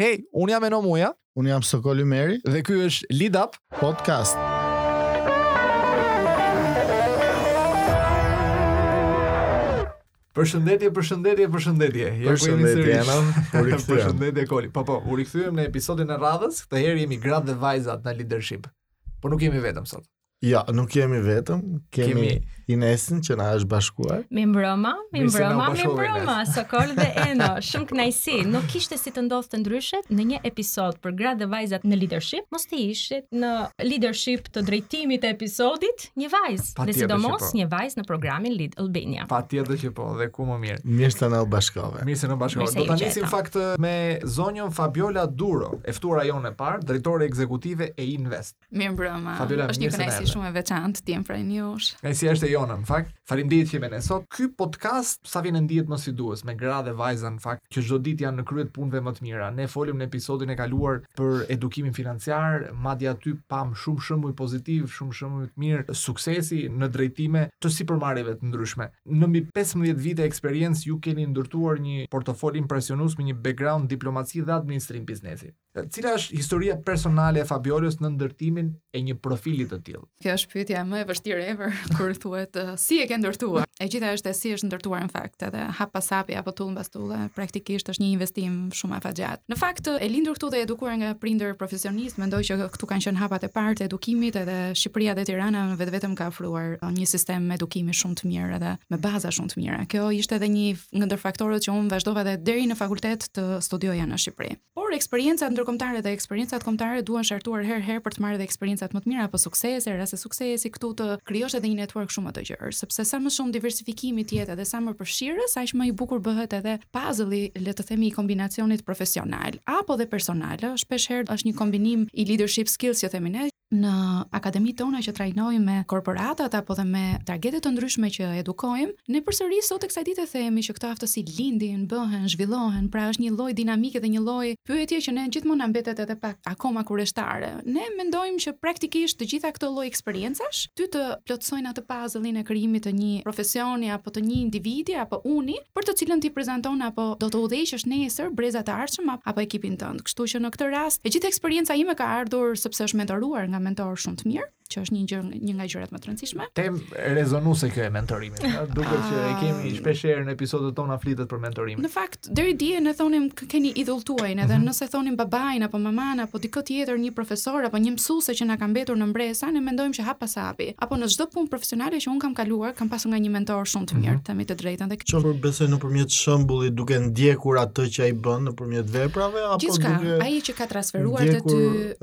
Hej, unë jam Eno Muja. Unë jam Sokol Ymeri. Dhe ky është Lead Up Podcast. Përshëndetje, përshëndetje, përshëndetje. Ja ku jemi sërish. Përshëndetje, Eno. U rikthyem. Përshëndetje Koli. Po po, u rikthyem në episodin e radhës. Këtë herë jemi gratë dhe vajzat në leadership. Po nuk jemi vetëm sot. Ja, jo, nuk jemi vetëm, kemi, kemi... Inesin që na është bashkuar. Mirëmbrëma, mirëmbrëma, mirëmbrëma, Sokol dhe Eno. Shumë kënaqësi. Nuk kishte si të ndodhte ndryshe në një episod për gratë dhe vajzat në leadership, mos të ishte në leadership të drejtimit të episodit një vajzë, dhe sidomos po. një vajzë në programin Lead Albania. Patjetër që po, dhe ku më mirë. Mirë se na u bashkove. Mirë se na bashkove. Do ta nisim në fakt me zonjën Fabiola Duro, e ftuara jonë e parë, drejtore ekzekutive e Invest. Mirëmbrëma, Fabiola, është një kënaqësi shumë e veçantë të jem prej jush. Kënaqësia është e jona, në fakt. Faleminderit që je me ne sot. Ky podcast sa vjen e ndihet më si duhet, me gra dhe vajza në fakt, që çdo ditë janë në krye të punëve më të mira. Ne folëm në episodin e kaluar për edukimin financiar, madje aty pamë shumë shembuj pozitivë, shumë shembuj të mirë suksesi në drejtime të sipërmarrjeve të ndryshme. Në mbi 15 vite eksperiencë ju keni ndërtuar një portofol impresionues me një background diplomaci dhe administrim biznesi. Cila është historia personale e Fabiolës në ndërtimin e një profili të tillë? Kjo është pyetja më e vështirë ever kur thuhet uh, si e ke ndërtuar. E gjitha është si është ndërtuar në fakt, edhe hap pas hapi apo tullë mbas tulle, praktikisht është një investim shumë afatgjatë. Në fakt e lindur këtu dhe edukuar nga prindër profesionistë, mendoj që këtu kanë qenë hapat e parë të edukimit edhe Shqipëria dhe Tirana në vetvete më ka ofruar uh, një sistem edukimi shumë të mirë edhe me baza shumë të mira. Kjo ishte edhe një nga ndër faktorët që unë vazhdova edhe deri në fakultet të studioja në Shqipëri. Por eksperiencat ndërkombëtare dhe eksperiencat kombëtare duhen shartuar herë herë për të marrë edhe eksperiencat më të mira apo suksese, raste suksesi, këtu të krijosh edhe një network shumë më të gjerë, sepse sa më shumë diversifikimi të jetë edhe sa më përfshirës, aq më i bukur bëhet edhe puzzle-i, le të themi, i kombinacionit profesional apo dhe personal, ë, shpesh herë është një kombinim i leadership skills që themi ne, në akademitë tona që trajnojmë me korporatat apo dhe me targete të ndryshme që edukojmë, ne përsëri sot e kësaj dite themi që këto aftësi lindin, bëhen, zhvillohen, pra është një lloj dinamike dhe një lloj pyetje që ne gjithmonë na mbetet edhe pak akoma kureshtare. Ne mendojmë që praktikisht të gjitha këto lloj eksperiencash ty të plotësojnë atë puzzle-in e krijimit të një profesioni apo të një individi apo uni për të cilën ti prezanton apo do të udhëheqësh nesër brezat e ardhshëm apo ekipin tënd. Kështu që në këtë rast, e gjithë eksperienca ime ka ardhur sepse është mentoruar nga mentorë shumë të mirë, që është një gjë një nga gjërat më të rëndësishme. Temë rezonuese kjo e mentorimit. Duket që e kemi shpesh herë në episodet tona flitet për mentorimin. Në fakt, deri dje ne thoshim keni idhull tuajin edhe mm -hmm. nëse thoshim babain apo mamanë apo dikë tjetër një profesor apo një mësuese që na ka mbetur në mbresa ne mendojmë që hap pas hapi apo në çdo punë profesionale që unë kam kaluar kam pasur nga një mentor shumë të mirë mm -hmm. të them të drejtën dhe kjo për besoj nëpërmjet shembullit duke ndjekur atë që ai bën nëpërmjet veprave apo Gjithçka, duke ai që ka transferuar te ty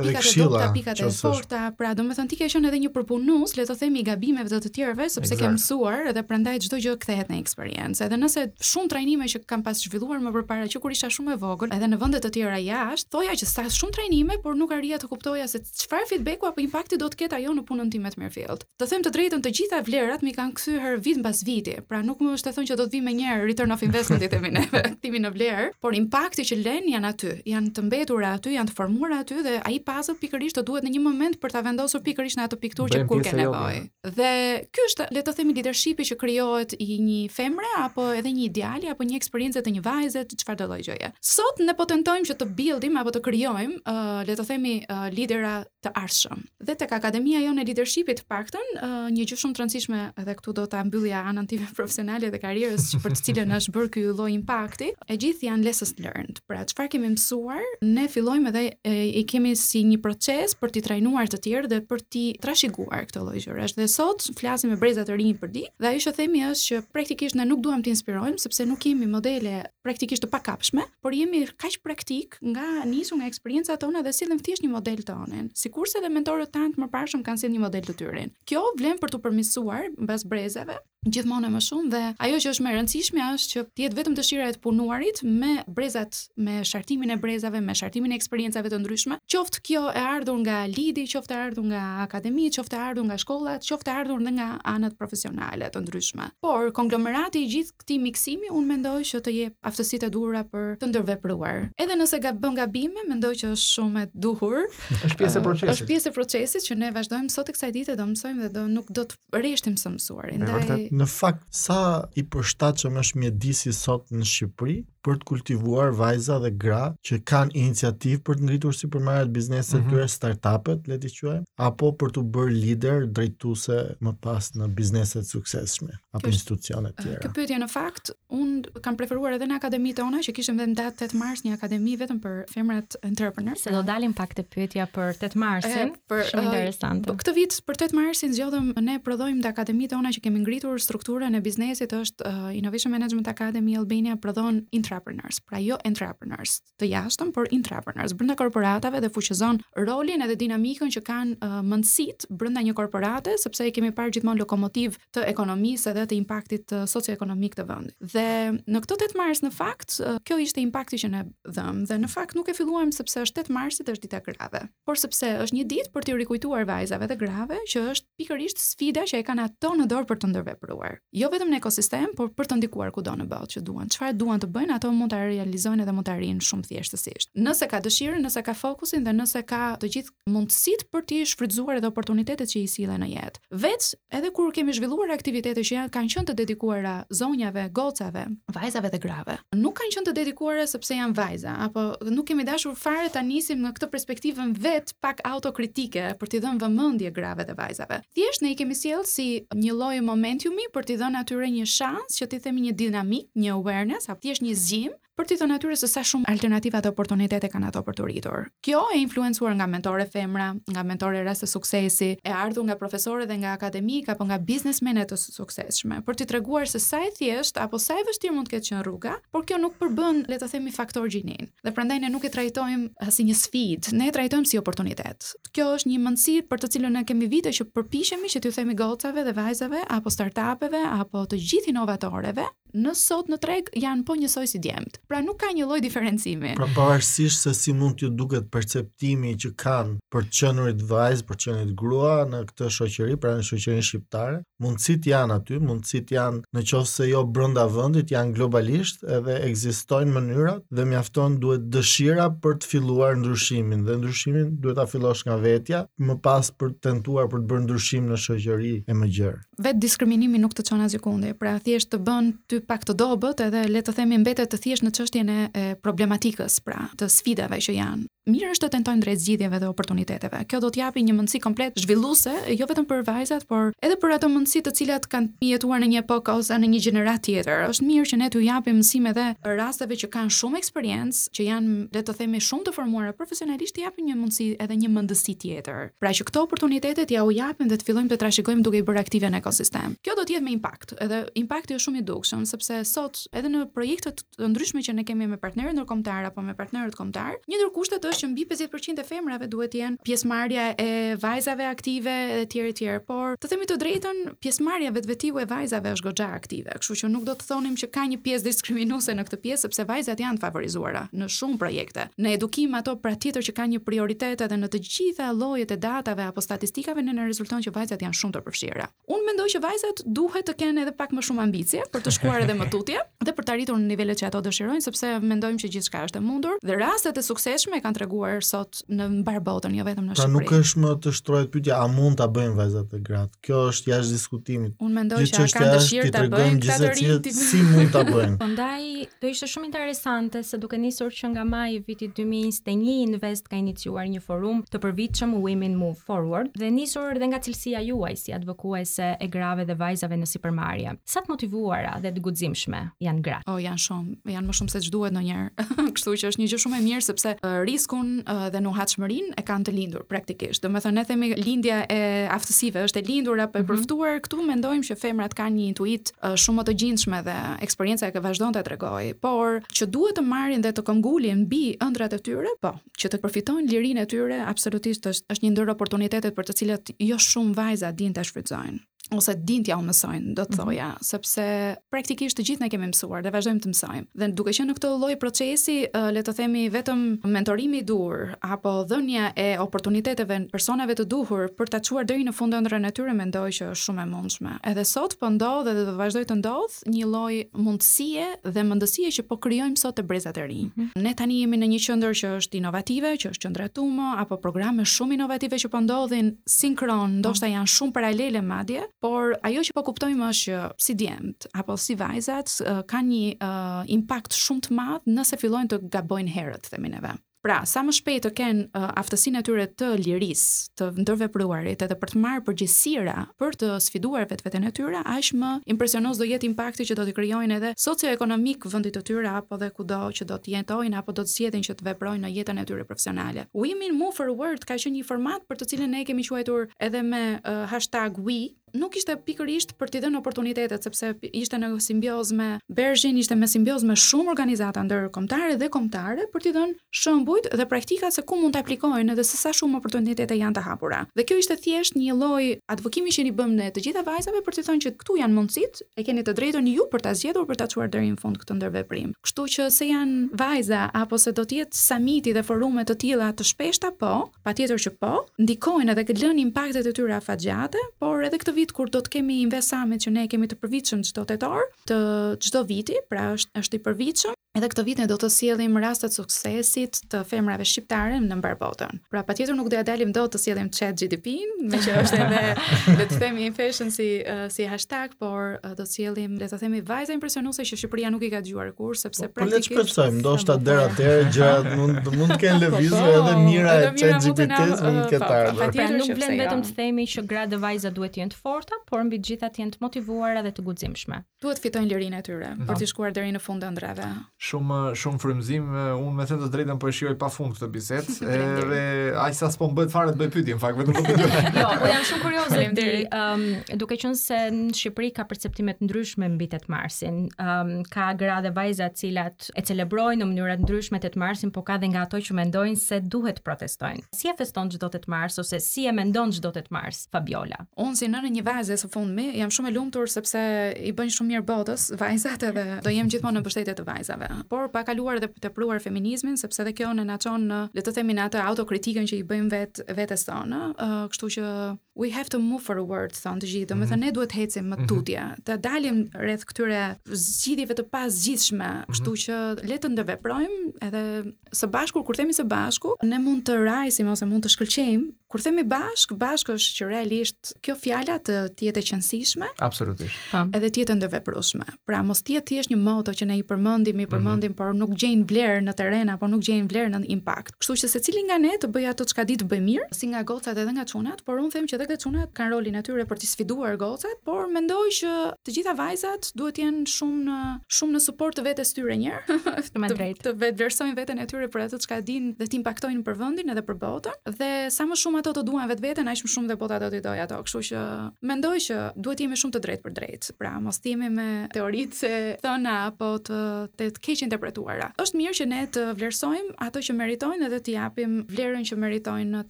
pikat e dobta pikat e forta pra domethënë ti ke qenë edhe një përpunues le të themi i gabimeve të të tjerëve sepse ke mësuar edhe prandaj çdo gjë kthehet në eksper eksperiencë, edhe nëse shumë trajnime që kam pas zhvilluar më përpara që kur isha shumë e vogël, edhe në vende të tjera jashtë, thoja që sa shumë trajnime, por nuk arrija të kuptoja se çfarë feedbacku apo impakti do të ketë ajo në punën time të mirëfilltë. Të them të drejtën, të gjitha vlerat m'i kanë kthyer vit mbas viti. Pra nuk më është e thënë që do të vijë menjëherë return of investment i themi neve, kthimi në vlerë, por impakti që lënë janë aty, janë të mbetura aty, janë të formuara aty dhe ai puzzle pikërisht do duhet në një moment për ta vendosur pikërisht në atë pikturë që kur ke nevojë. Dhe ky është, le të themi, leadershipi që krijohet i një femre apo edhe një ideali apo një eksperience të një vajze të çfarëdo lloj gjëje. Sot ne po tentojmë që të buildim apo të krijojmë, uh, le të themi, uh, lidera të ardhshëm. Dhe tek Akademia jonë e Leadershipit të paktën, uh, një gjë shumë e rëndësishme edhe këtu do ta mbyllja anën time profesionale dhe karrierës që për të cilën është bërë ky lloj impakti, e gjithë janë lessons learned. Pra, çfarë kemi mësuar, ne fillojmë edhe e, e kemi si një proces për t'i trajnuar të tjerë dhe për t'i trashëguar këto lloj gjërash. Dhe sot flasim me breza të rinj përditë, dhe ajo që themi është që praktikisht ne nuk duam të inspirojmë sepse nuk jemi modele praktikisht të pakapshme, por jemi kaq praktik nga nisur nga eksperiencat tona dhe sjellim thjesht një model tonin. Sikurse edhe mentorët tanë të mëparshëm kanë sjellë një model të tyre. Kjo vlen për t'u përmirësuar mbas brezave, gjithmonë e më shumë dhe ajo që është më e rëndësishme është që të jetë vetëm dëshira e të punuarit me brezat, me shartimin e brezave, me shartimin e eksperiencave të ndryshme. Qoftë kjo e ardhur nga lidi, qoftë e ardhur nga akademitë, qoftë e ardhur nga shkollat, qoftë e ardhur dhe nga anët profesionale të ndryshme. Por konglomerati i gjithë këtij miksimi unë mendoj që të jep aftësitë e duhura për të ndërvepruar. Edhe nëse gab bën gabime, mendoj që është shumë e duhur. Është pjesë e procesit. Është pjesë e procesit që ne vazhdojmë sot e kësaj dite do mësojmë dhe do nuk do të reshtim së mësuari. Ndaj vërtet, në fakt sa i përshtatshëm është mjedisi sot në Shqipëri për të kultivuar vajza dhe gra që kanë iniciativë për të ngritur sipërmarrjet bizneset e mm -hmm. tyre, startupet, le t'i quajmë, apo për t'u bërë lider drejtuese më pas në biznese të suksesshme apo institucione të tjera. Kjo pyetje në fakt Unë kam preferuar edhe në akademitë tona që kishim më datë 8 mars një akademi vetëm për femrat entrepreneur. Se do pra. dalim pak te pyetja për 8 marsin, e, për, shumë interesante. Uh, këtë vit për 8 marsin zgjodhëm ne prodhojmë dhe akademitë tona që kemi ngritur strukturën e biznesit është uh, Innovation Management Academy Albania prodhon intrapreneurs, pra jo entrepreneurs. të jashtëm për intrapreneurs brenda korporatave dhe fuqëzon rolin edhe dinamikën që kanë uh, mendësitë brenda një korporate, sepse i kemi parë gjithmonë lokomotivë të ekonomisë edhe të impaktit uh, socioekonomik të vendit. Dhe në këtë 8 mars në fakt, uh, kjo ishte impakti që ne dhamë dhe në fakt nuk e filluam sepse është 8 marsi, është dita e grave. por sepse është një ditë për t'i rikujtuar vajzave dhe grave që është pikërisht sfida që e kanë ato në dorë për të ndërvepruar. Jo vetëm në ekosistem, por për të ndikuar kudo në botë që duan. Çfarë duan të bëjnë, ato mund ta realizojnë dhe mund ta arrijnë shumë thjeshtësisht. Nëse ka dëshirën, nëse ka fokusin dhe nëse ka të gjithë mundësitë për t'i shfrytëzuar edhe oportunitetet që i sillen në jetë. Veç, edhe kur kemi zhvilluar aktivitete që janë kanë qenë të dedikuara zonjave, gocave, vajzave dhe grave. Nuk kanë qenë të dedikuara sepse janë vajza, apo nuk kemi dashur fare ta nisim në këtë perspektivën vetë pak autokritike për t'i dhënë vëmendje grave dhe vajzave. Thjesht ne i kemi sjellë si një lloj momentumi për t'i dhënë atyre një shans që le të themi një dinamikë, një awareness, apo thjesht një zgjim për t'i thënë atyre se sa shumë alternativa dhe oportunitete kanë ato për t'u rritur. Kjo e influencuar nga mentore femra, nga mentore raste suksesi, e ardhur nga profesore dhe nga akademike apo nga biznesmene të suksesshme, për t'i treguar se sa e thjeshtë apo sa e vështirë mund të ketë qenë rruga, por kjo nuk përbën, le të themi, faktor gjininë. Dhe prandaj ne nuk e trajtojmë eh, si një sfidë, ne e trajtojmë si oportunitet. Kjo është një mendësi për të cilën ne kemi vite që përpiqemi që t'u themi gocave dhe vajzave apo startupeve apo të gjitha inovatoreve në sot në treg janë po njësoj si djemtë. Pra nuk ka një lloj diferencimi. Pra pavarësisht se si mund t'ju duket perceptimi që kanë për të qenurit vajzë, për të qenurit grua në këtë shoqëri, pra në shoqërinë shqiptare, mundësitë janë aty, mundësitë janë në qoftë se jo brenda vendit, janë globalisht edhe ekzistojnë mënyrat dhe mjafton duhet dëshira për të filluar ndryshimin dhe ndryshimin duhet ta fillosh nga vetja, më pas për të tentuar për të bërë ndryshim në shoqëri e më gjerë. vetë diskriminimi nuk të çon asgjëkundi, pra thjesht të bën ty pak të dobët edhe le të themi mbetet thjesht në çështjen e, e problematikës, pra të sfidave që janë. Mirë është të tentojmë drejt zgjidhjeve dhe oportuniteteve. Kjo do të japi një mendësi komplet zhvilluese, jo vetëm për vajzat, por edhe për ato mendësi të cilat kanë jetuar në një epokë ose në një gjeneratë tjetër. Është mirë që ne t'u japim mësim edhe rasteve që kanë shumë eksperiencë, që janë, le të themi, shumë të formuara profesionalisht, t'i japim një mundësi edhe një mendësi tjetër. Pra që këto oportunitete t'jau japim dhe të fillojmë të trashëgojmë duke i bërë aktive në ekosistem. Kjo do të jetë me impakt, edhe impakti është shumë i dukshëm, sepse sot edhe në projekte të ndryshme që ne kemi me partnerët ndërkombëtarë apo me partnerët kombëtarë, një ndër kushtet është që mbi 50% e femrave duhet të jenë pjesëmarrja e vajzave aktive etj etj. Por të themi të drejtën, pjesëmarrja vetvetiu e vajzave është goxha aktive. Kështu që nuk do të thonim që ka një pjesë diskriminuese në këtë pjesë sepse vajzat janë të favorizuara në shumë projekte. Në edukim ato patjetër që kanë një prioritet edhe në të gjitha llojet e datave apo statistikave ne na rezulton që vajzat janë shumë të përfshira. Unë mendoj që vajzat duhet të kenë edhe pak më shumë ambicie për të shkuar edhe më tutje dhe për të arritur në nivelet që ato dëshirojnë sepse mendojmë që gjithçka është e mundur dhe rastet e suksesshme kanë treguar sot në mbarë botën, jo vetëm në Shqipëri. Pra nuk është më të shtrohet pyetja a mund ta bëjnë vajzat e gratë Kjo është jashtë diskutimit. Unë mendoj që ata kanë dëshirë ta bëjnë këtë të rinj ti si mund ta bëjnë. Prandaj do ishte shumë interesante se duke nisur që nga maji i vitit 2021 Invest ka iniciuar një forum të përvitshëm Women Move Forward dhe nisur edhe nga cilësia juaj si advokuese e grave dhe vajzave në sipërmarrje. Sa të motivuara dhe të guximshme janë gratë. Oh, janë shumë, janë më shumë se ç'duhet ndonjëherë. Kështu që është një gjë shumë e mirë sepse riskun dhe nuhatshmërinë e kanë të lindur praktikisht. Domethënë ne themi lindja e aftësive është e lindur apo e mhm. përftuar. Këtu mendojmë që femrat kanë një intuitë shumë më të gjindshme dhe eksperienca që vazhdon ta tregojë, por që duhet të marrin dhe të këmbëngulin mbi ëndrrat e tyre, po, që të përfitojnë lirinë e tyre, absolutisht është, është një ndër oportunitetet për të cilat jo shumë vajza dinë ta shfrytëzojnë. ose dinë t'jua mësojnë, do të mhm. thoja, mm -hmm. sepse praktikisht të gjithë ne kemi mësuar dhe vazhdojmë të mësojmë. Dhe duke qenë në këtë lloj procesi, le të themi vetëm mentorimi i duhur apo dhënia e oportuniteteve personave të duhur për ta çuar deri në fund ëndrrën e tyre mendoj që është shumë e mundshme. Edhe sot po ndodh edhe do të vazhdojë të ndodhë, është një lloj mundësie dhe mendësie që po krijojmë sot te brezat e rinj. Mhm. Ne tani jemi në një qendër që është inovative, që është qendra Tumo apo programe shumë inovative që po ndodhin sinkron, po. ndoshta janë shumë paralele madje, por ajo që po kuptojmë është që si djemtë apo si vajzat kanë një uh, impakt shumë të madh nëse fillojnë të gabojnë herët, themi ne Pra, sa më shpejt të kenë uh, aftësinë e tyre të lirisë, të ndërvepruarit edhe për të marrë përgjegjësira për të sfiduar vetveten e tyre, aq më impresionues do jetë impakti që do t'i krijojnë edhe socioekonomik vendit të tyre apo dhe kudo që do të jetojnë apo do të zgjedhin që të veprojnë në jetën e tyre profesionale. Women Move Forward ka qenë një format për të cilin ne kemi quajtur edhe me uh, hashtag we nuk ishte pikërisht për t'i dhënë oportunitetet sepse ishte në simbiozë me BERZH-in, ishte me simbiozë me shumë organizata ndërkombëtare dhe kombëtare për t'i dhënë shembujt dhe praktika se ku mund të aplikojnë dhe se sa shumë oportunitete janë të hapura. Dhe kjo ishte thjesht një lloj advokimi që i bëmë ne të gjitha vajzave për t'i thënë që këtu janë mundësitë, e keni të drejtën ju për ta zgjedhur për ta çuar deri në fund këtë ndërveprim. Kështu që se janë vajza apo se do të jetë samiti dhe forume të tilla të shpeshta po, Patjetër që po, ndikojnë edhe lënë impaktet e tyre afatgjate, por edhe këtë vit kur do të kemi Invest Summit që ne e kemi të përvitshëm çdo tetor, të çdo viti, pra është është i përvitshëm, edhe këtë vit ne do të sjellim rastet e suksesit të femrave shqiptare në mbarë botën. Pra patjetër nuk do ia dalim dot të sjellim ChatGPT-në, meqë është edhe le të themi fashion si si hashtag, por do të sjellim, le të themi, vajza impresionuese që Shqipëria nuk i ka dëgjuar kurrë sepse po, po, praktikisht. Po le të shpresojmë, ndoshta deri atëherë gjërat mund të mund të kenë po, lëvizur edhe Mira e ChatGPT-së mund të ketë ardhur. Pra nuk vlen jo. vetëm të themi që gratë dhe vajzat duhet të jenë të forta, por mbi të gjitha të jenë të motivuara dhe të guximshme. Duhet të fitojnë lirinë e tyre për të shkuar deri në fund të ëndrrave. Shumë shumë frymëzim, unë me thënë të drejtën po e shijoj pa fund këtë bisedë. Edhe aq sa s'po më bëhet fare të bëj pyetje, në fakt vetëm po të dëgjoj. jo, po jam shumë kurioze Ëm ehm, um, duke qenë se në Shqipëri ka perceptime të ndryshme mbi 8 marsin. Ëm um, ka gra dhe vajza të cilat e celebrojnë në mënyra të ndryshme 8 marsin, po ka dhe nga ato që mendojnë se duhet të protestojnë. Si e feston çdo 8 mars ose si e mendon çdo 8 mars Fabiola? Unë si nënë një vajze së fundmi, jam shumë e lumtur sepse i bëjnë shumë mirë botës vajzat edhe do jem gjithmonë në mbështetje të vajzave. Por pa kaluar dhe tepruar feminizmin sepse edhe kjo na na çon në le të themi në atë autokritikën që i bëjmë vetvetes tonë, uh, kështu që we have to move forward thonë të gjithë. Domethënë mm -hmm. ne duhet të ecim më mhm. tutje, mm -hmm. të dalim rreth këtyre zgjidhjeve të pazgjidhshme, mm -hmm. kështu që le të ndërveprojmë edhe së bashku, kur themi së bashku, ne mund të rajsim ose mund të shkëlqejmë. Kur themi bashkë, bashkë është që realisht kjo fjala të të jetë e qenësishme. Absolutisht. Pa. Edhe të jetë e ndërveprueshme. Pra mos të jetë thjesht një moto që ne i përmendim, i mhm. përmendim, mm -hmm. por nuk gjejnë vlerë në terren apo nuk gjejnë vlerë në impakt. Kështu që secili nga ne të bëjë ato çka di të bëjë mirë, si nga gocat edhe nga çunat, por unë them që edhe çunat kanë rolin e tyre për të sfiduar gocat, por mendoj që të gjitha vajzat duhet të jenë shumë në shumë në suport të vetes tyre një herë, të vetëvlerësojnë veten e tyre për atë çka dinë dhe të impaktojnë për vendin edhe për botën dhe sa më shumë ato të duan vetveten, aq më shumë dhe bota do t'i dojë ato. Kështu që mendoj që duhet të jemi shumë të drejtpërdrejtë. Pra, mos të jemi me teoritë e thëna apo të të, të keqinterpretuara. Është mirë që ne të vlerësojmë ato që meritojnë edhe të japim vlerën që meritojnë në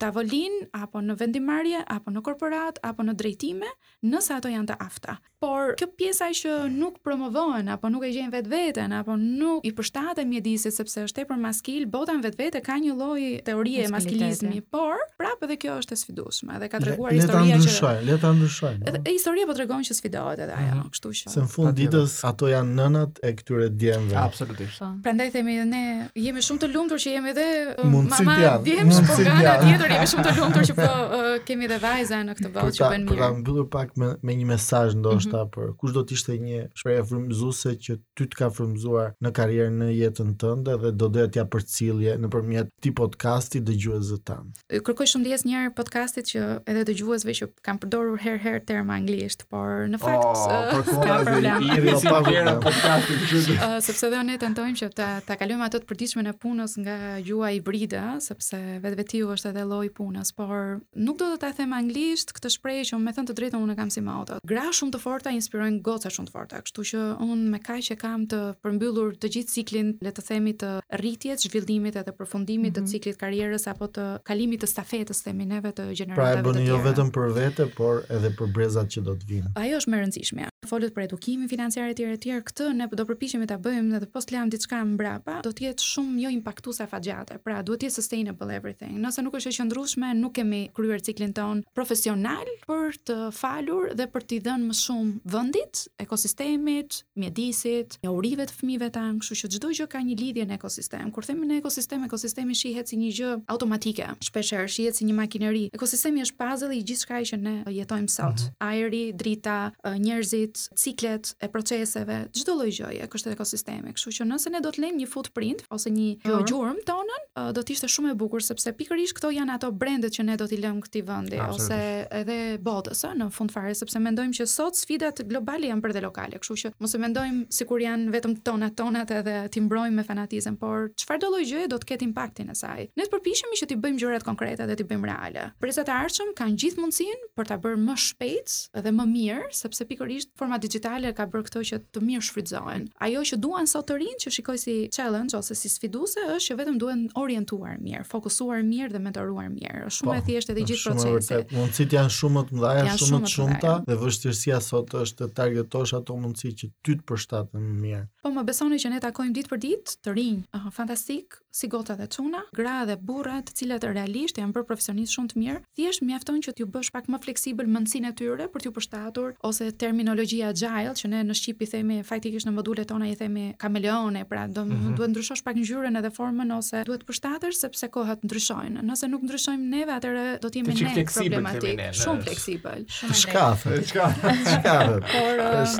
tavolinë apo në vendimmarrje apo në korporatë apo në drejtime, nëse ato janë të afta. Por kjo pjesa që nuk promovohen apo nuk e gjejnë vetveten apo nuk i përshtaten mjedisit sepse është tepër maskil, bota në vetvete ka një lloj teorie maskilizmi, por prapë edhe kjo është e sfidueshme dhe ka treguar historia që ndryshon, le ta ndryshojmë. Edhe po. historia po tregon që sfidohet edhe ajo, mhm. kështu që. Se në fund ditës ato janë nënat e këtyre djemve. Absolutisht. Po. Prandaj themi edhe ne jemi shumë të lumtur që jemi edhe uh, mama djemsh, po nga ana tjetër jemi shumë të lumtur që po uh, kemi edhe vajza në këtë botë që bën mirë. Për ta mbyllur pak me me një mesazh ndoshta mm -hmm. për kush do të ishte një shprehje frymëzuese që ty të ka frymëzuar në karrierë, në jetën tënde dhe do doje t'ia përcillje nëpërmjet këtij podcasti dëgjuesve tanë. Kërkoj shumë ndjesë një herë podcastit që edhe dëgjuesve që kam përdorur herë herë terma anglisht, por në fakt oh, uh, për kohë ka problem. I rri si vlera po flasim kështu. Uh, sepse dhe ne tentojmë që ta ta kalojmë atë të përditshmen e punës nga gjuha hibride, sepse vetvetiu është edhe lloji i punës, por nuk do të ta them anglisht këtë shprehje që me thënë të drejtën unë e kam si moto. Gra shumë të forta inspirojnë goca shumë të forta, kështu që unë me kaq e kam të përmbyllur të gjithë ciklin, le të themi të rritjes, zhvillimit edhe përfundimit mm -hmm. të mhm. ciklit karrierës apo të kalimit të stafetës themi neve të gjeneratave të tjera. Pra e bëni jo vetëm për vete, por edhe për brezat që do të vijnë. Ajo është më e rëndësishme. Folët për edukimin financiar etj etj, këtë ne do përpiqemi ta bëjmë dhe po s'lamë diçka mbrapa, do të jetë shumë jo impaktuese afatgjate. Pra duhet të jetë sustainable everything. Nëse nuk është e qëndrueshme, nuk kemi kryer ciklin tonë profesional për të falur dhe për t'i dhënë më shumë vendit, ekosistemit, mjedisit, njohurive të fëmijëve tanë, kështu që çdo gjë ka një lidhje në ekosistem. Kur themi në ekosistem, ekosistemi shihet si një gjë automatike, shpeshherë shihet si një makineri. Ekosistemi është puzzle i gjithçka që ne jetojmë sot. Mhm. Ajri, drita, njerëzit, ciklet e proceseve, çdo lloj gjëje është ekosistemi. Kështu që nëse ne do të lëmë një footprint ose një gjurmë tonën, do të ishte shumë e bukur sepse pikërisht këto janë ato brendet që ne do t'i lëmë këtij vendi ose edhe botës, ëh, në fund fare sepse mendojmë që sot sfidat globale janë bërë dhe lokale, kështu që mos e mendojmë sikur janë vetëm tonat tonat edhe t'i mbrojmë me fanatizëm, por çfarëdolloj gjëje do të ketë impaktin e saj. Ne të përpiqemi që t'i bëjmë gjërat konkrete dhe t'i bëjmë reale. Brezat e ardhshëm kanë gjithë mundësinë, për ta bërë më shpejt dhe më mirë, sepse pikërisht forma dixhitale ka bërë këto që të mirëshfrytëzohen. Ajo që duan sot të rinjtë që shikoj si challenge ose si sfiduese është që vetëm duhen orientuar mirë, fokusuar mirë dhe mentoruar mirë. Është shumë po, e thjeshtë edhe gjithë procesi. Mundësitë janë shumë të mëdha, janë shumë të shumta dhe vështirësia sot është të targetosh ato mundësi që ty të përshtaten më mirë. Po më besoni që ne takojmë ditë për ditë të rinj, fantastikë, si goca dhe çuna, gra edhe burra, të cilat realisht janë bërë profesionistë shumë të mirë, thjesht mjafton që t'ju bësh pak më fleksibël mendësinë e tyre për t'ju përshtatur, ose terminologjia agile, që ne në shqip i themi, faktikisht në modulet tona i themi kameleoni, pra do mm -hmm. duhet ndryshosh pak ngjyrën edhe formën ose duhet të përshtatesh sepse kohët ndryshojnë. Nëse nuk ndryshojmë neve, atëherë do të jemi ne problematikë, shumë fleksibël. Shumë të shkathët. Shkathët. Shkathët. Por uh,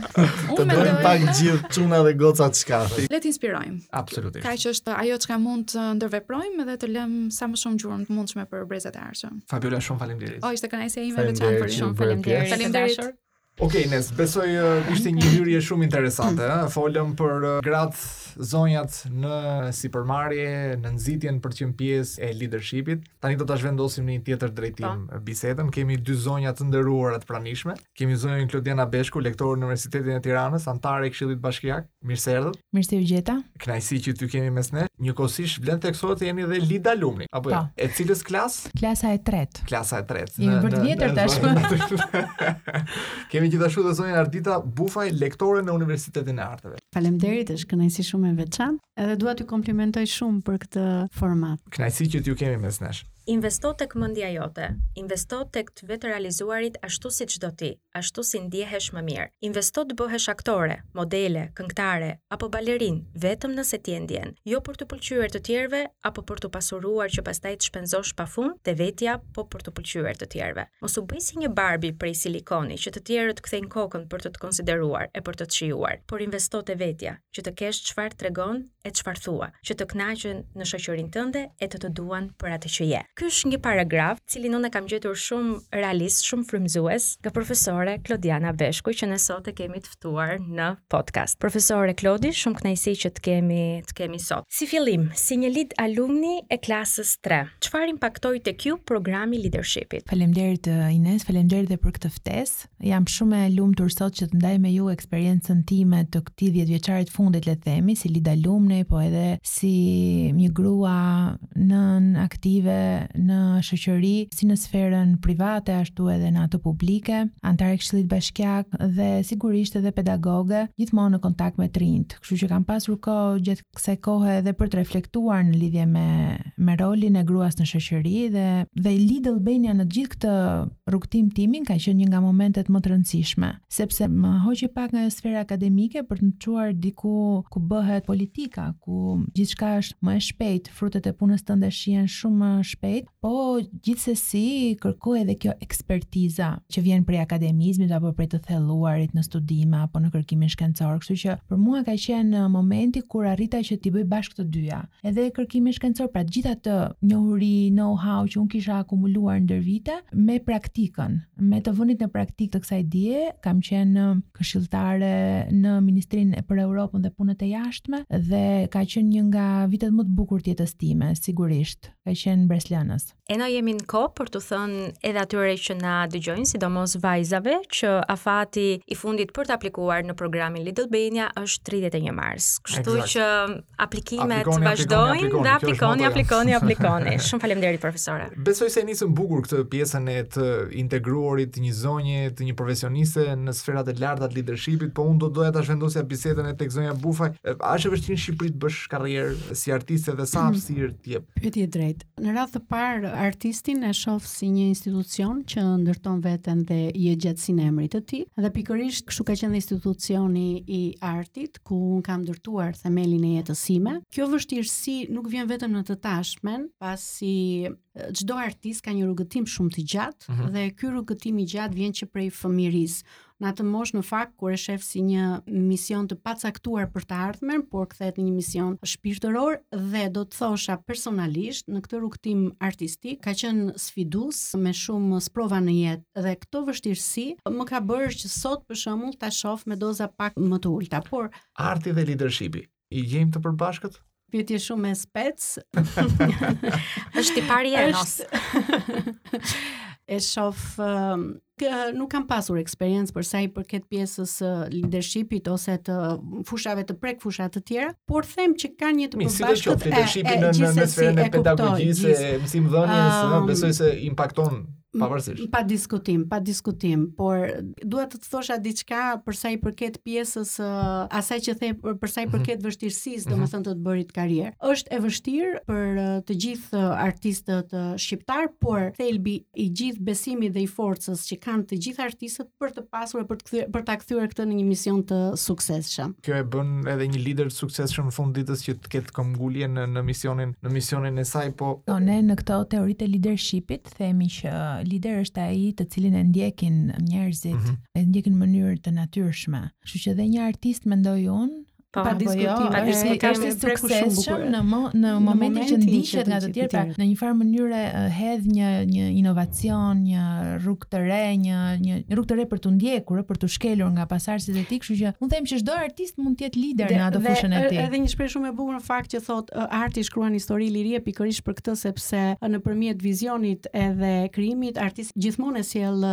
të bëjmë pak gjithë çuna dhe goca të shkathët. Le të inspirojmë. Absolutisht. Kaq është ajo çka mund të ndërveprojmë dhe të lëmë sa më shumë gjurmë të mundshme për brezat e ardhshëm. Fabiola shumë faleminderit. O ishte kënaqësia ime veçanërisht shumë faleminderit. Faleminderit. Ok, Nes, besoj uh, ishte një hyrje shumë interesante. Eh? Folëm për uh, gratë, zonjat në sipërmarrje, në nxitjen për të qenë pjesë e leadershipit. Tani do ta zhvendosim në një tjetër drejtim pak bisedën. Kemi dy zonja të nderuara të pranishme. Kemi zonjën Klodiana Beshku, lektore në Universitetin e Tiranës, anëtare e Këshillit Bashkiak. Mirë se erdhët. Mirë se ju gjeta. Kënaqësi që t'ju kemi mes nesh. Njëkohësisht vlen të theksohet se jeni dhe Lead alumni, apo jo? E cilës klasë? Klasa e tretë. Klasa e tretë. Jemi pak të vjetër tashmë. kemi gjithashtu dhe zonjën Ardita Bufaj, lektore në Universitetin e Arteve. Faleminderit, është kënaqësi shumë e veçantë. Edhe dua t'ju komplimentoj shumë për këtë format. Kënaqësi që t'ju kemi mes nesh. Investo tek mendja jote, investo tek të vetërealizuarit ashtu siç do ti, ashtu si ndjehesh më mirë. Investo të bëhesh aktore, modele, këngëtare, apo balerinë, vetëm nëse ti e ndjen. Jo për t'u pëlqyer të tjerëve apo për t'u pasuruar që pastaj të shpenzosh pafund te vetja po për t'u pëlqyer të tjerëve. Mos u bëj si një Barbie prej silikoni që të tjerët kthejnë kokën për të të konsideruar e për të të shijuar, por investo te vetja. që të kesh çfarë tregon e çfarë thua, që të kënaqen në shoqërinë tënde e të të duan për atë që je. Ky është një paragraf, të cilin unë e kam gjetur shumë realist, shumë frymëzues, nga profesore Klodiana Beshku, që ne sot e kemi të ftuar në podcast. Profesore Klodi, shumë kënaqësi që të kemi, të kemi sot. Si fillim, si një lead alumni e klasës 3, çfarë impaktoi tek ju programi i leadershipit? Faleminderit Ines, faleminderit edhe për këtë ftesë. Jam shumë e lumtur sot që të ndaj me ju eksperiencën time të këtij dhjetëvjeçari të fundit le të themi, si Lead alumni, po edhe si një grua, nënë aktive në shoqëri, si në sferën private ashtu edhe në atë publike, anëtare e Këshillit Bashkiak dhe sigurisht edhe pedagoge, gjithmonë në kontakt me të rinjtë. Kështu që kam pasur kohë gjatë kësaj kohe edhe për të reflektuar në lidhje me me rolin e gruas në shoqëri dhe dhe Lead Albania në të gjithë këtë rrugëtim timin ka qenë një nga momentet më të rëndësishme, sepse më hoqi pak nga sfera akademike për të më çuar diku ku bëhet politika, ku gjithçka është më e shpejtë, frutet e punës tënde shihen shumë më shpejt, Po, gjithsesi, kërkohet edhe kjo ekspertiza që vjen prej akademizmit apo prej të thelluarit në studime apo në kërkimin shkencor, kështu që për mua ka qenë uh, momenti kur arrita që t'i bëj bashkë të dyja. Edhe kërkimin shkencor, pra gjithë atë njohuri, know-how që unë kisha akumuluar ndër vite me praktikën, me të vënit në praktikë të kësaj dije, kam qenë uh, këshilltare në Ministrinë e për Europën dhe Punët e Jashtme dhe ka qenë një nga vitet më të bukura të jetës time, sigurisht. ka qenë mbresëlënëse. Ende jemi në kohë për t'u thënë edhe atyre që na dëgjojnë, sidomos vajzave, që afati i fundit për të aplikuar në programin Lead Albania është 31 mars. Kështu exact. që aplikimet aplikoni, vazhdojnë, aplikoni, aplikoni, aplikoni, aplikoni, aplikoni. Shumë faleminderit profesore. Besoj se e nisëm bukur këtë pjesën e të integruarit të një zonje, të një profesioniste në sferat e larta të leadershipit, po unë do të doja ta zhvendosja bisedën e tek zonja Bufaj. A është e vështirë në Shqipëri të bësh karrierë si artiste dhe sa hapësirë Jep. Pyetje e drejtë. Në radhë të parë artistin e shoh si një institucion që ndërton veten dhe jetëgjatësinë e emrit të tij dhe pikërisht kështu ka qenë institucioni i artit ku un kam ndërtuar themelin e jetës sime. Kjo vështirësi nuk vjen vetëm në të tashmen, pasi çdo artist ka një rrugëtim shumë të gjatë uh mhm. -huh. dhe ky rrugëtim i gjatë vjen që prej fëmijërisë në atë moshë në fakt kur e shef si një mision të pacaktuar për të ardhmen, por kthehet në një mision shpirtëror dhe do të thosha personalisht në këtë rrugëtim artistik ka qenë sfidues me shumë sprova në jetë dhe këto vështirësi më ka bërë që sot për shembull ta shoh me doza pak më të ulta, por arti dhe leadershipi I gjejmë të përbashkët? Pyetje shumë e spec. Është i pari e nos. e shof um, nuk kam pasur eksperiencë për sa i përket pjesës së uh, leadershipit ose të fushave të prek fusha të tjera, por them që kanë një të përbashkët si leadershipi në në sferën e pedagogjisë, mësimdhënies, um, besoj se impakton Pavarësisht. Pa diskutim, pa diskutim, por doja të të thosha diçka për sa i përket pjesës së uh, asaj që the për sa i mhm. përket vështirësisë, mhm. domethënë të të bërit karrierë. Është e vështirë për uh, të gjithë uh, artistët uh shqiptarë, por thelbi i gjithë besimit dhe i forcës që kanë të gjithë artistët për të pasur e për të kthyer për ta kthyer këtë në një mision të suksesshëm. Kjo e bën edhe një lider të suksesshëm në fund ditës që të ketë këmbgulje në në misionin në misionin e saj, po. Po ne në këto teoritë e leadershipit të themi që lider është ai të cilin e ndjekin njerëzit, mm -hmm. e ndjekin në mënyrë të natyrshme. Kështu që dhe një artist mendoj unë, Po, pa diskutim, jo, pa diskutim, ka është i suksesshëm në mo, në momentin që ndiqet nga të tjerë, pra në një farë mënyre hedh një një inovacion, një rrugë të re, një një rrugë të re për t'u ndjekur, për t'u shkelur nga pasardhësit e tij, kështu që unë them që çdo artist mund të jetë lider në atë fushën e tij. Dhe edhe një shprehje shumë e bukur në fakt që thotë arti shkruan histori lirie pikërisht për këtë sepse sepse nëpërmjet vizionit edhe krijimit artisti gjithmonë e sjell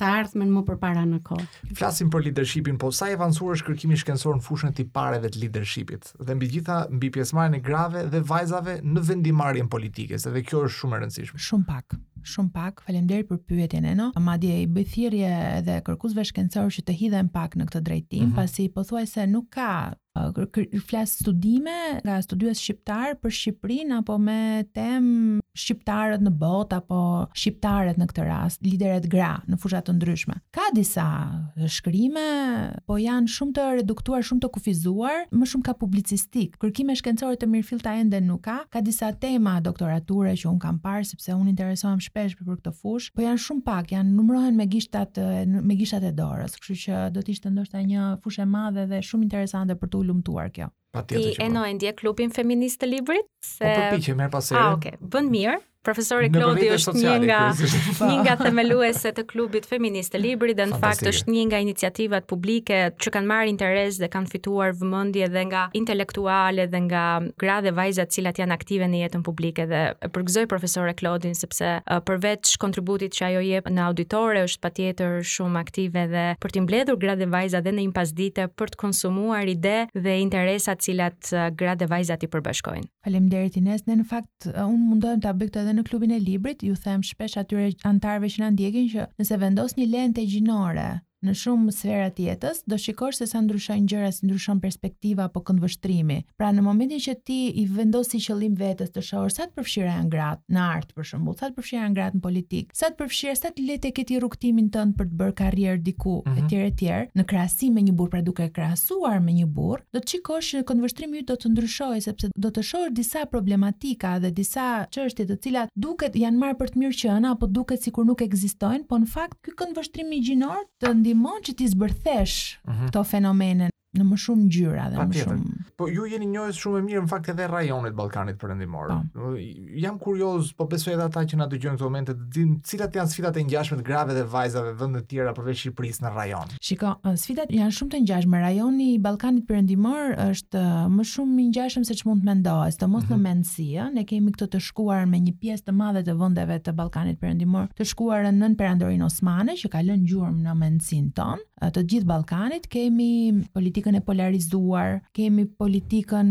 të ardhmen më përpara në kohë. Flasim për lidershipin, po sa i avancuar është kërkimi shkencor në fushën e tipareve të lidershipit dhe mbi gjitha mbi pjesëmarrjen e grave dhe vajzave në vendimmarrjen politike, se dhe kjo është shumë e rëndësishme. Shumë pak. Shumë pak, faleminderit për pyetjen Eno. Madje i bëj thirrje edhe kërkuesve shkencorë që të hidhen pak në këtë drejtim, mm -hmm. pasi pothuajse nuk ka flas studime nga studiues shqiptarë për Shqipërinë apo me temë shqiptarët në botë apo shqiptaret në këtë rast, lideret gra në fusha të ndryshme. Ka disa shkrime, po janë shumë të reduktuar, shumë të kufizuar, më shumë ka publicistikë. Kërkime shkencore të mirëfillta ende nuk ka. Ka disa tema doktorature që un kam parë sepse un interesohem shpesh për këtë fushë, po janë shumë pak, janë numërohen me gishtat me gishtat e dorës. Kështu që do të ishte ndoshta një fushë e madhe dhe shumë interesante për t'u hulumtuar kjo. Ti e po. e ndjek klubin feminist të librit? Po se... Po përpiqem herë pas here. Ah, okay. Bën mirë. Profesore Klodi është një nga një nga themelueset të klubit feminist të librit dhe në fakt është një nga iniciativat publike që kanë marrë interes dhe kanë fituar vëmendje dhe nga intelektuale dhe nga gra dhe vajza të cilat janë aktive në jetën publike dhe e përgëzoj profesore Klodin se sepse përveç kontributit që ajo jep në auditore, është patjetër shumë aktive dhe për t'i mbledhur gratë dhe vajzat dhe në një pasdite për të konsumuar ide dhe interesa të cilat gratë dhe vajzat i përbashkojnë. Faleminderit Ines, ne në fakt unë mundohem ta bëj këtë edhe në klubin e librit, ju them shpesh atyre anëtarëve që na ndjekin që nëse vendos një lente gjinore Në shumë sfera të jetës, do shikosh se sa ndryshojnë gjërat, si ndryshon perspektiva apo këndvështrimi. Pra, në momentin që ti i vendos si qëllim vetes të shohësh sa të përfshira janë gratë në art për shembull, sa të përfshira janë gratë në politikë, sa të përfshira, sa të lehtë e ke ti rrugëtimin tënd për të bërë karrierë diku etj mm -hmm. etj, në krahasim me një burrë, pra duke krahasuar me një burrë, do të shikosh që këndvështrimi yt do të ndryshojë sepse do të shohësh disa problematika dhe disa çështje të cilat duket janë marrë për të mirëqena apo duket sikur nuk ekzistojnë, po në fakt Ky këndvështrim gjinor të ndihmon që t'i zbërthesh mm -hmm. këto fenomene në më shumë ngjyra dhe më shumë. Po ju jeni njohëse shumë e mirë në fakt edhe e rajonit të Ballkanit Perëndimor. Po. Jam kurioz, po besoj edhe ata që na dëgjojnë në këto momente të dinë cilat janë sfidat e ngjashme të grave dhe vajzave në vende të tjera përveç Shqipërisë në rajon. Shiko, sfidat janë shumë të ngjashme. Rajoni i Ballkanit Perëndimor është më shumë i ngjashëm se ç'mund të mendohet, sidomos mm -hmm. në mhm. mendësi, ë. Ne kemi këtë të shkuarën me një pjesë të madhe të vendeve të Ballkanit Perëndimor, të shkuarën nën Perandorinë Osmane që ka lënë gjurmë në mendësinë tonë të gjithë Ballkanit, kemi politikën e polarizuar, kemi politikën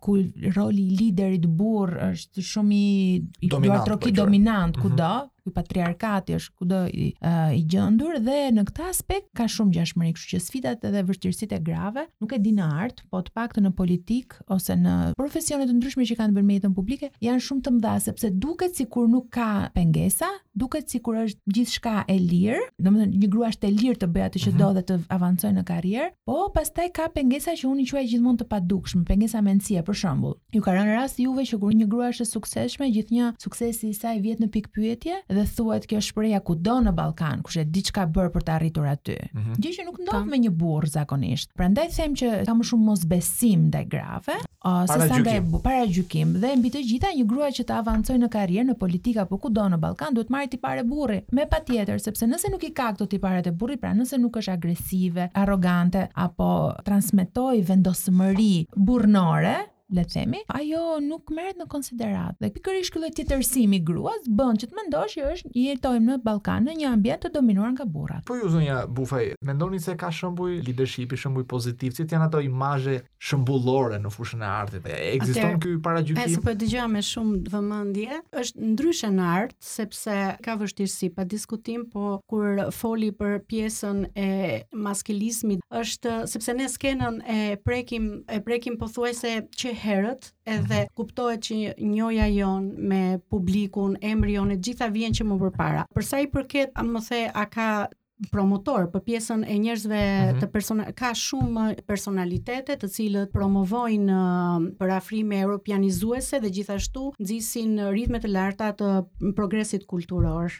ku roli i liderit burrë është shumë i dominant, po, dominant mhm. kudo, mm -hmm ku patriarkati është kudo i, uh, i gjendur dhe në këtë aspekt ka shumë ngjashmëri, kështu që sfidat edhe vështirësitë e grave nuk e di në art, po të paktën në politikë ose në profesione të ndryshme që kanë të bëjnë me jetën publike janë shumë të mëdha sepse duket sikur nuk ka pengesa, duket sikur është gjithçka e lirë, domethënë një grua është e lirë të bëjë atë që mhm. do dhe të avancojë në karrierë, po pastaj ka pengesa që unë i quaj gjithmonë të padukshme, pengesa mendësie për shembull. Ju ka rënë rast juve që kur një grua është e suksesshme, gjithnjë suksesi i saj vihet në pikëpyetje dhe thuhet kjo shprehja kudo në Ballkan, kush e di ç'ka bërë për të arritur aty. Mm -hmm. Gjë që nuk ndodh po. me një burrë zakonisht. Prandaj them që ka më shumë mosbesim ndaj grave, uh, se sa ndaj paragjykim dhe mbi të gjitha një grua që të avancojë në karrierë, në politikë apo kudo në Ballkan duhet të marrë tipare burri. Me patjetër, sepse nëse nuk i ka këto tiparet e burrit, Pra nëse nuk është agresive, arrogante apo transmetoj vendosmëri burrnore, le të themi, ajo nuk merret në konsideratë. Dhe pikërisht ky lloj tjetërsimi i gruas bën që të mendosh që është jetojmë në Ballkan, në një ambient të dominuar nga burrat. Po ju zonja Bufaj, mendoni se ka shembuj leadershipi, shembuj pozitivë, si janë ato imazhe shembullore në fushën e artit. Ekziston ky paragjykim? E po dëgjoja me shumë vëmendje. Është ndryshe në art sepse ka vështirësi pa diskutim, po kur foli për pjesën e maskilizmit, është sepse ne skenën e prekim e prekim pothuajse që herët, edhe mhm. kuptohet që njohja jonë me publikun, emri jonë e gjitha vjen që më përpara. Për sa i përket, a më the, a ka promotor për pjesën e njerëzve mm -hmm. të persona ka shumë personalitete të cilët promovojnë uh, përafrime europianizuese dhe gjithashtu nxisin ritme të larta të progresit kulturor.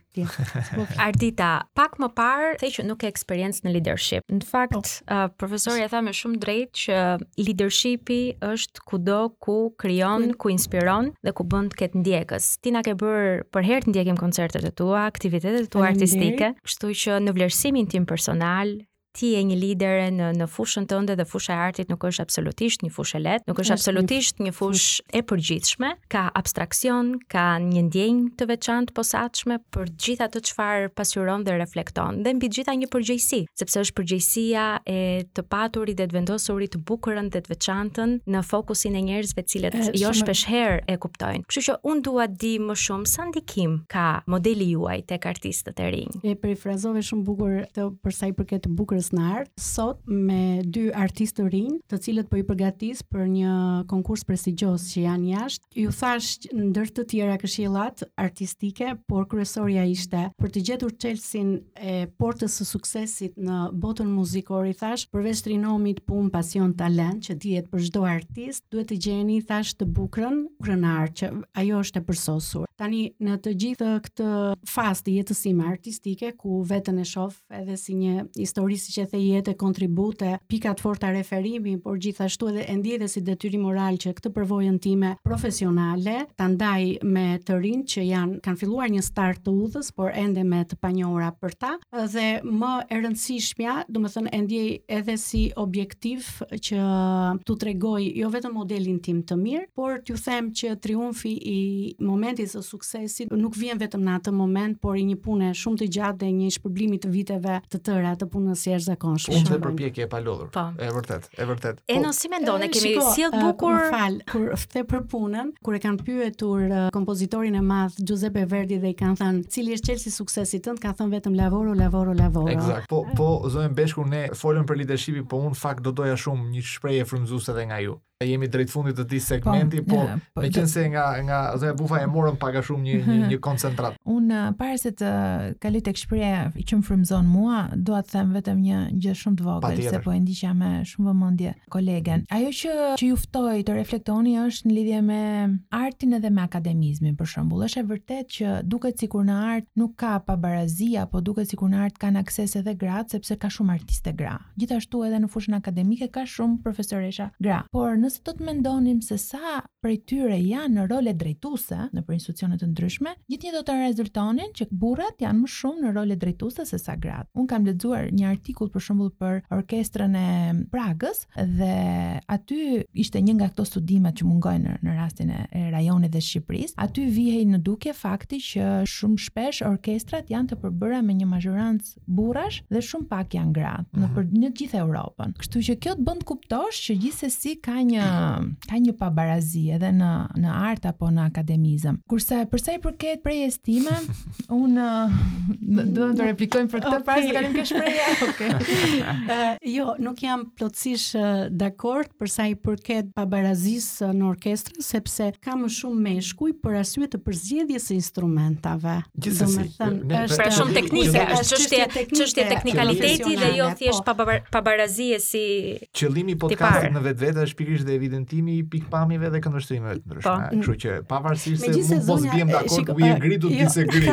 Ardita, pak më parë the që nuk ke eksperiencë në leadership. Në fakt, po. uh, profesori e tha me shumë drejt që leadershipi është kudo ku krijon, mm. ku inspiron dhe ku bën të ketë ndjekës. Ti na ke bërë përherë të ndjekim koncertet e tua, aktivitetet e tua artistike, kështu që në vlerësimin tim personal, ti je një lidere në në fushën tënde dhe fusha e artit nuk është absolutisht një fushë e lehtë, nuk është absolutisht një fushë e përgjithshme, Ka abstraksion, ka një ndjenjë të veçantë të posaçme për të gjithë atë çfarë pasqyron dhe reflekton, dhe mbi të gjitha një përgjegjësi, sepse është përgjegjësia e të paturit dhe të vendosurit të bukurën dhe të veçantën në fokusin e njerëzve të cilët jo shpeshherë e kuptojnë. Kështu që unë dua të di më shumë sa ndikim ka modeli juaj tek artistët e rinj. E perifrazove shumë bukur këtë për sa i përket të bukurës në art. sot me dy artistë të rinj, të cilët po i përgatis për një konkurs prestigjioz që janë jashtë. Iu thashë ndër të tjera këshillat artistike, por kryesorja ishte për të gjetur çelësin e portës së suksesit në botën muzikore, i thashë, përveç trinomit punë, pasion, talent që dihet për çdo artist, duhet të gjeni, i thashë, të bukurën, krenar që ajo është e përsosur. Tani në të gjithë këtë fazë të jetës sime artistike ku veten e shoh edhe si një histori siç e the jetë kontribute, pika të forta referimi, por gjithashtu edhe e ndjej dhe si detyrim moral që këtë përvojën time profesionale ta ndaj me të rinjtë që janë kanë filluar një start të udhës, por ende me të panjohura për ta dhe më e rëndësishmja, domethënë e ndjej edhe si objektiv që t'u tregoj jo vetëm modelin tim të mirë, por t'iu them që triumfi i momentit të suksesi nuk vjen vetëm në atë moment, por i një pune shumë të gjatë dhe një shpërblimi të viteve të tëra të punës së jashtëzakonshme. Punë dhe përpjekje e palodhur. Po. E vërtetë, e vërtetë. E në po, si mendon, e kemi shiko, sjell bukur. Uh, fal, kur the për punën, kur e kanë pyetur uh, kompozitorin e madh Giuseppe Verdi dhe i kanë thënë, "Cili është çelësi i suksesit tënd?" ka thënë vetëm lavoro, lavoro, lavoro. Eksakt. Po, po, zonja Beshku ne folëm për leadershipin, po unë në fakt do doja shumë një shprehje frymëzuese edhe nga ju. E jemi drejt fundit të këtij segmenti, po, po, po meqense nga nga zonja Bufa e morëm pak a shumë një një, një koncentrat. Unë para se të kaloj tek shprehja që më frymëzon mua, dua të them vetëm një gjë shumë të vogël se po e ndiqja me shumë vëmendje kolegen. Ajo që që ju ftoj të reflektoni është në lidhje me artin edhe me akademizmin për shembull. Është e vërtetë që duket sikur në art nuk ka pabarazi apo duket sikur në art kanë akses edhe gratë sepse ka shumë artiste gra. Gjithashtu edhe në fushën akademike ka shumë profesoresha gra. Por nëse do të mendonim se sa prej tyre janë në role drejtuese nëpër institucione të ndryshme, gjithnjë do të rezultonin që burrat janë më shumë në role drejtuese se sa gratë. Unë kam lexuar një artikull për shembull për orkestrën e Pragës dhe aty ishte një nga këto studimet që mungojnë në, në rastin e, e rajonit dhe Shqipërisë. Aty vihej në dukje fakti që shumë shpesh orkestrat janë të përbëra me një mazhorancë burrash dhe shumë pak janë gratë mm -hmm. nëpër në gjithë Europën. Kështu që kjo të bën të kuptosh që gjithsesi ka një ka një pabarazi edhe në në art apo në akademizëm. Kurse për sa i përket shprehjes time, unë do të replikoj për këtë okay. para se të kalojmë ke shprehja. Okej. Jo, nuk jam plotësisht dakord për sa i përket pabarazisë në orkestër sepse ka më shumë meshkuj për arsye të përzgjedhjes së instrumentave. Domethënë, është pra shumë teknike, është çështje çështje teknikaliteti dhe jo thjesht po. pabarazie. Qëllimi i podcastit në vetvete është pikërisht dhe evidentimi i pikëpamjeve dhe këndvështrimeve të ndryshme. Po. Kështu që pavarësisht se mund të mos biem dakord, we agree to disagree.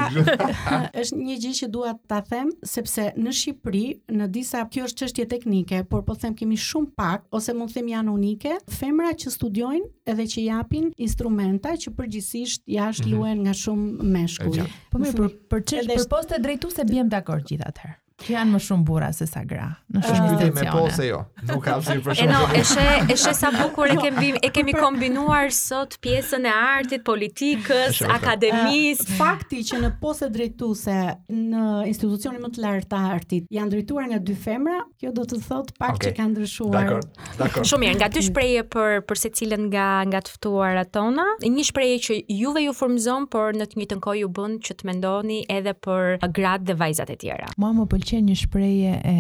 Është një gjë që dua ta them, sepse në Shqipëri në disa kjo është çështje teknike, por po them kemi shumë pak ose mund të them janë unike, femra që studiojnë edhe që japin instrumenta që përgjithësisht jashtë mm -hmm. luhen nga shumë meshkuj. Po mirë, për për çështje për poste drejtuese biem dakord gjithë atëherë. Që janë më shumë burra se sa gra. Në shumë uh, institucione. Me po se jo. Nuk ka si për shumë. E no, e sheh, e sheh sa bukur e kemi e kemi kombinuar sot pjesën e artit, politikës, akademisë. Uh, fakti që në poste drejtuese në institucionin më të lartë të artit janë drejtuar nga dy femra, kjo do të thotë pak okay. që kanë ndryshuar. Dakord, dakord. Shumë mirë, nga dy shprehje për për secilën nga nga të ftuarat tona. Një shprehje që juve ju frymëzon, por në të njëjtën kohë ju bën që të mendoni edhe për gratë dhe vajzat e tjera. Mua më pëlqen një shprehje e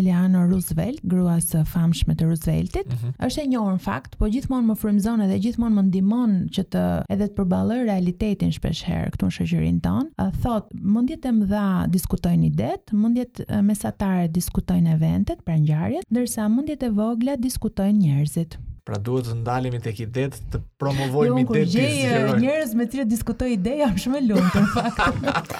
Eleanor Roosevelt, gruas së famshme të Rooseveltit. Mm -hmm. Është e njohur në fakt po gjithmonë më frymëzon edhe gjithmonë më ndihmon që të edhe të përballoj realitetin shpesh herë këtu në shoqërinë tonë. Ai thotë, mendjet e mëdha diskutojnë idetë, mendjet mesatare diskutojnë eventet, pra ngjarjet, ndërsa mendjet e vogla diskutojnë njerëzit. Pra duhet të ndalemi tek idetë, të promovojmë idetë. Jo, kur gjej njerëz me cilët diskutoj ide, jam shumë e lumtur në fakt.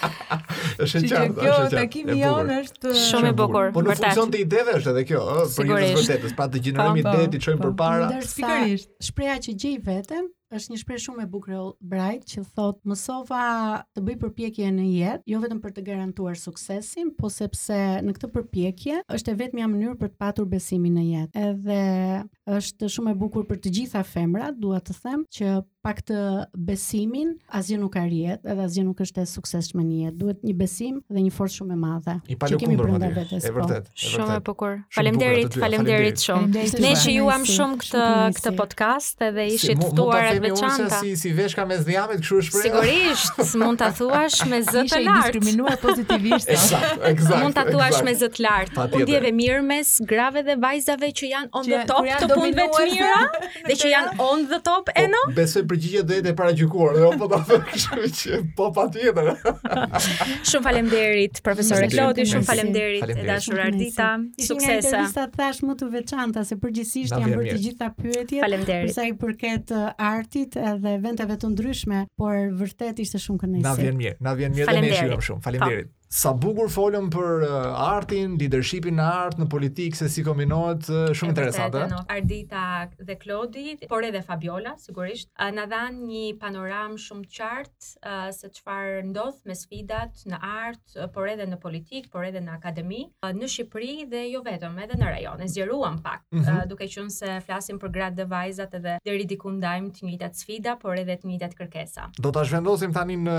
Është e qartë, është e qartë. Kjo takimi jonë është Shumë e bukur. Po në funksion të ideve është edhe kjo, ëh, për një vërtetës, pra të gjenerojmë po, po, ide, të çojmë po. përpara. Sigurisht, shprehja që gjej veten është një shprehje shumë e bukur e Albright që thotë mësova të bëj përpjekje në jetë, jo vetëm për të garantuar suksesin, po sepse në këtë përpjekje është e vetmja mënyrë për të patur besimin në jetë. Edhe është shumë e bukur për të gjitha femrat, dua të them që pa këtë besimin, asgjë nuk arrihet, edhe asgjë nuk është e suksesshme në jetë. Duhet një besim dhe një forcë shumë e madhe. I palëkundur po. brenda vetes. E vërtetë, e Shumë e bukur. Faleminderit, faleminderit shumë. Ne shijuam shumë këtë këtë podcast edhe ishit të ftuar të veçanta. Si si veshka mes dhjamit, kështu është shprehja. Sigurisht, mund ta thuash me zë të lartë. Ishe diskriminuar pozitivisht. Eksakt, eksakt. Mund ta thuash me zë të lartë. U ndjeve mirë mes grave dhe vajzave që janë on the top të punëve të mira. Dhe që janë on the top apo jo? Besoj përgjigja do jetë e paragjykuar, dhe po ta thësh që po patjetër. Shumë faleminderit profesor Klodi, shumë faleminderit e dashur Ardita. Suksese. Ishte sa thashë më të veçanta se përgjithësisht janë bërë të gjitha pyetjet për sa i përket uh, artit edhe eventeve të ndryshme, por vërtet ishte shumë kënaqësi. Na vjen mirë, na vjen mirë dhe ne shumë. Faleminderit. Sa bukur folëm për uh, artin, leadershipin në art, në politikë, se si kombinohet, uh, shumë interesante. No, Ardita dhe Klodi, por edhe Fabiola, sigurisht, uh, na dhanë një panoramë shumë të qartë uh, se çfarë ndodh me sfidat në art, uh, por edhe në politikë, por edhe në akademi. në Shqipëri dhe jo vetëm, edhe në rajon. E zgjeruam pak, mm -hmm. duke qenë se flasim për gratë dhe vajzat edhe deri diku ndajmë të njëjtat sfida, por edhe të njëjtat kërkesa. Do ta zhvendosim tani në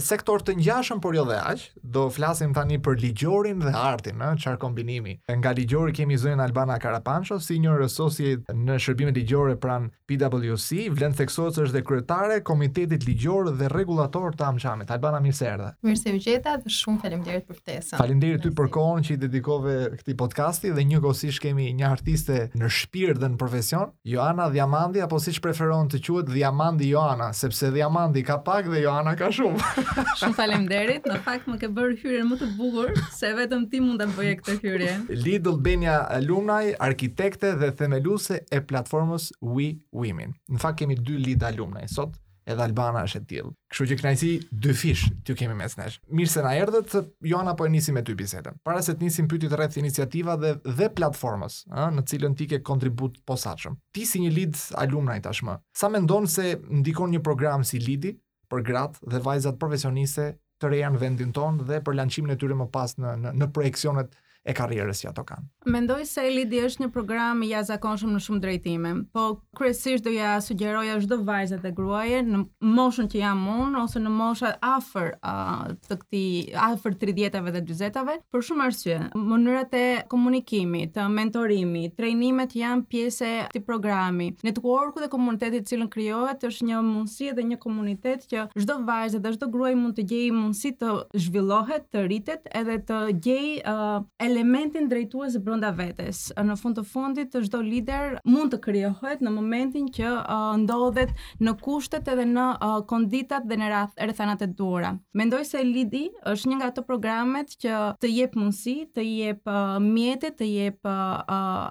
sektor të ngjashëm, por jo dhe aq. Do flasim tani për ligjorin dhe artin, ë, çfarë kombinimi. Nga ligjori kemi zonjën Albana Karapanço si Senior Associate në shërbimet ligjore pranë PWC, vlen të theksohet se është dhe kryetare e Komitetit Ligjor dhe Rregullator të AmCham-it. Albana, mirë se erdhe. Mirë se ju gjeta dhe shumë faleminderit për ftesën. Faleminderit ty për kohën që i dedikove këtij podcasti dhe njëkohësisht kemi një artiste në shpirt dhe në profesion, Joana Dhiamandi apo siç preferon të quhet Dhiamandi Joana, sepse Dhiamandi ka pak dhe Joana ka shumë. Shumë faleminderit, në fakt më ke bërë hyrjen më të bukur. Se vetëm ti mund ta bëje këtë hyrje. Lid Benja Alumni, arkitekte dhe themeluese e platformës We Women. Në fakt kemi dy Lid Alumni sot, edhe Albana është e tillë. Kështu që kënaqësi dy fish t'ju kemi mes nesh. Mirë se na erdhët, Joana po e nisim me ty bisedën. Para se të nisim pyetjet rreth iniciativave dhe platformës, ë, në cilën ti ke kontribut posaçëm. Ti si një Lidl Alumni tashmë, sa mendon se ndikon një program si Lidi për gratë dhe vajzat profesioniste të reja në vendin tonë dhe për lançimin e tyre më pas në në, në projeksionet e karrierës që ato kanë. Mendoj se Lidi është një program i jashtëzakonshëm në shumë drejtime, po kryesisht do ja sugjeroja çdo vajzë dhe gruaje në moshën që jam unë ose në mosha afër uh, të këtij afër 30-tave dhe 40-tave, për shumë arsye. Mënyrat e komunikimit, mentorimi, trajnimet janë pjesë e këtij programi. Networku dhe komuniteti i cili krijohet është një mundësi dhe një komunitet që çdo vajzë dhe çdo gruaj mund të gjejë mundësi të zhvillohet, të rritet edhe të gjejë uh, elementin drejtues brenda vetes. Në fund të fundit çdo lider mund të krijohet në momentin që uh, ndodhet në kushtet edhe në uh, konditat dhe në rrethanat e duhura. Mendoj se Lidi është një nga ato programet që të jep mundësi, të jep uh, mjete, të jep uh,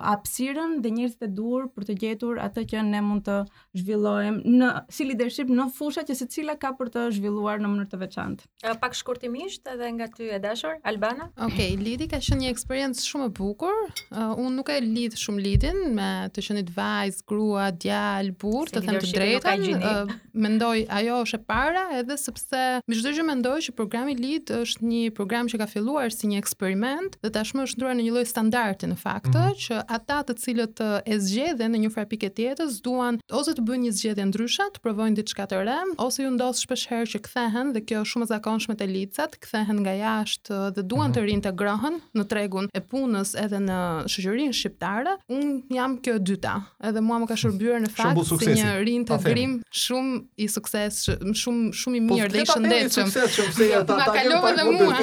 hapësirën dhe njerëzit e duhur për të gjetur atë që ne mund të zhvillojmë në si leadership në fusha që secila ka për të zhvilluar në mënyrë të veçantë. Uh, pak shkurtimisht edhe nga ty e dashur, Albana. Okej, okay, Lidi ka qenë një eksperiencë shumë e bukur. Uh, unë nuk e lidh shumë Lidin me të qenit vajzë, grua, djalë, burrë, të them të drejtën. Uh, mendoj ajo është e para edhe sepse me çdo gjë mendoj që programi Lid është një program që ka filluar si një eksperiment dhe tashmë është shndërruar në një lloj standardi në fakt, mm -hmm. që ata të cilët e zgjedhin në një farë pike të jetës, duan ose të bëjnë një zgjedhje ndryshe, të provojnë diçka të re, ose ju ndodh shpesh herë që kthehen dhe kjo është shumë e zakonshme te lidsat, kthehen nga jashtë dhe duan mm -hmm. të reintegrohen në tregun e punës edhe në shoqërinë shqiptare. Unë jam kjo e dyta. Edhe mua më ka shërbyer në fakt si një riintegrim, shumë i suksesshëm, shumë i po, mirë dhe i shëndetshëm. Po, suksesshëm se jo, ata ta kanë edhe mua.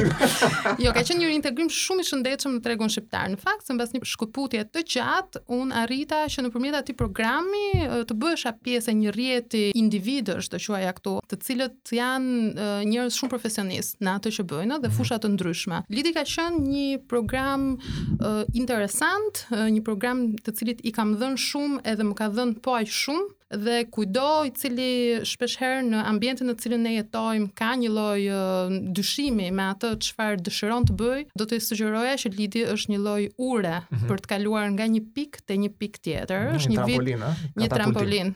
Jo, ka qenë një riintegrim shumë i shëndetshëm në tregun shqiptar. Në fakt, se mbas një shkëputje të gjatë, unë arrita që nëpërmjet atij programi të bëhesha pjesë e një rrjeti individësh, do quaja këtu, të cilët janë njerëz shumë profesionistë në atë që bëjnë dhe mhm. fusha të ndryshme. Lidi ka qenë një program uh, interesant, uh, një program të cilit i kam dhënë shumë edhe më ka dhënë po aq shumë dhe kujdo i cili shpesh herë në ambientin në të cilin ne jetojmë ka një lloj uh, dyshimi me atë çfarë dëshiron të bëjë, do t'i sugjeroja që Lidi është një lloj ure mm -hmm. për të kaluar nga një pikë te një pikë tjetër, është një, një vit, një trampolinë.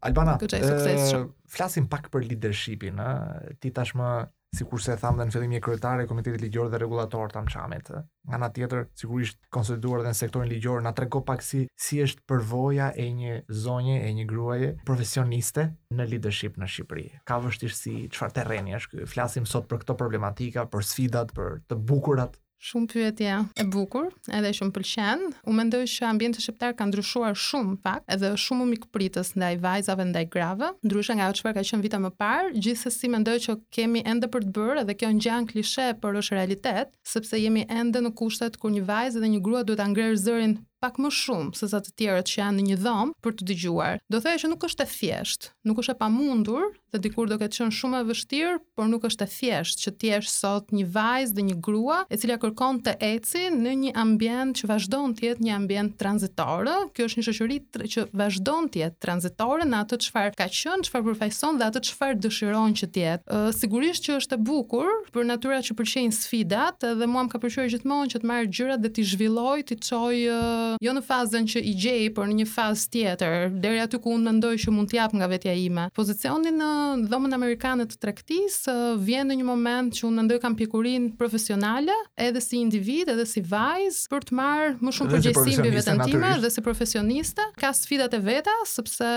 Albana, suksesshëm. Flasim pak për lidershipin, ë, ti tashmë sikurse e thamë dhe në fillim je kryetare e Komitetit Ligjor dhe Rregullator të AmCham-it. Nga ana tjetër, sigurisht konsoliduar edhe në sektorin ligjor, na trego pak si si është përvoja e një zonje, e një gruaje profesioniste në lidership në Shqipëri. Ka vështirësi, çfarë terreni është ky? Flasim sot për këto problematika, për sfidat, për të bukurat Shumë pyetje e bukur, edhe që më pëlqen. Unë mendoj që ambienti shqiptar ka ndryshuar shumë në fakt, edhe është shumë më mikpritës ndaj vajzave, ndaj grave, ndryshe nga ajo çfarë ka qenë vite më parë. Gjithsesi mendoj që kemi ende për të bërë dhe kjo ngjan klishe, por është realitet, sepse jemi ende në kushtet kur një vajzë dhe një grua duhet ta ngrerë zërin pak më shumë se sa të tjerët që janë në një dhomë për t'u dëgjuar. Do thoja që nuk është e thjeshtë, nuk është e pamundur dhe dikur do ketë qenë shumë e vështirë, por nuk është e thjeshtë që të jesh sot një vajzë dhe një grua e cila kërkon të eci në një ambient që vazhdon të jetë një ambient tranzitor. Kjo është një shoqëri që vazhdon të jetë tranzitore në atë çfarë ka qenë, çfarë përfaqëson dhe atë çfarë dëshiron që të jetë. Sigurisht që është e bukur për natyra që pëlqejnë sfidat dhe mua më ka pëlqyer gjithmonë që të marr gjërat dhe t'i zhvilloj, t'i çoj jo në fazën që i gjej, por në një fazë tjetër, deri aty ku unë mendoj që mund të jap nga vetja ime. Pozicioni në Dhomën Amerikane të Tregtisë vjen në një moment që unë mendoj kam pjekurinë profesionale, edhe si individ, edhe si vajzë, për të marrë më shumë përgjegjësi mbi veten time dhe si profesioniste. Ka sfidat e veta, sepse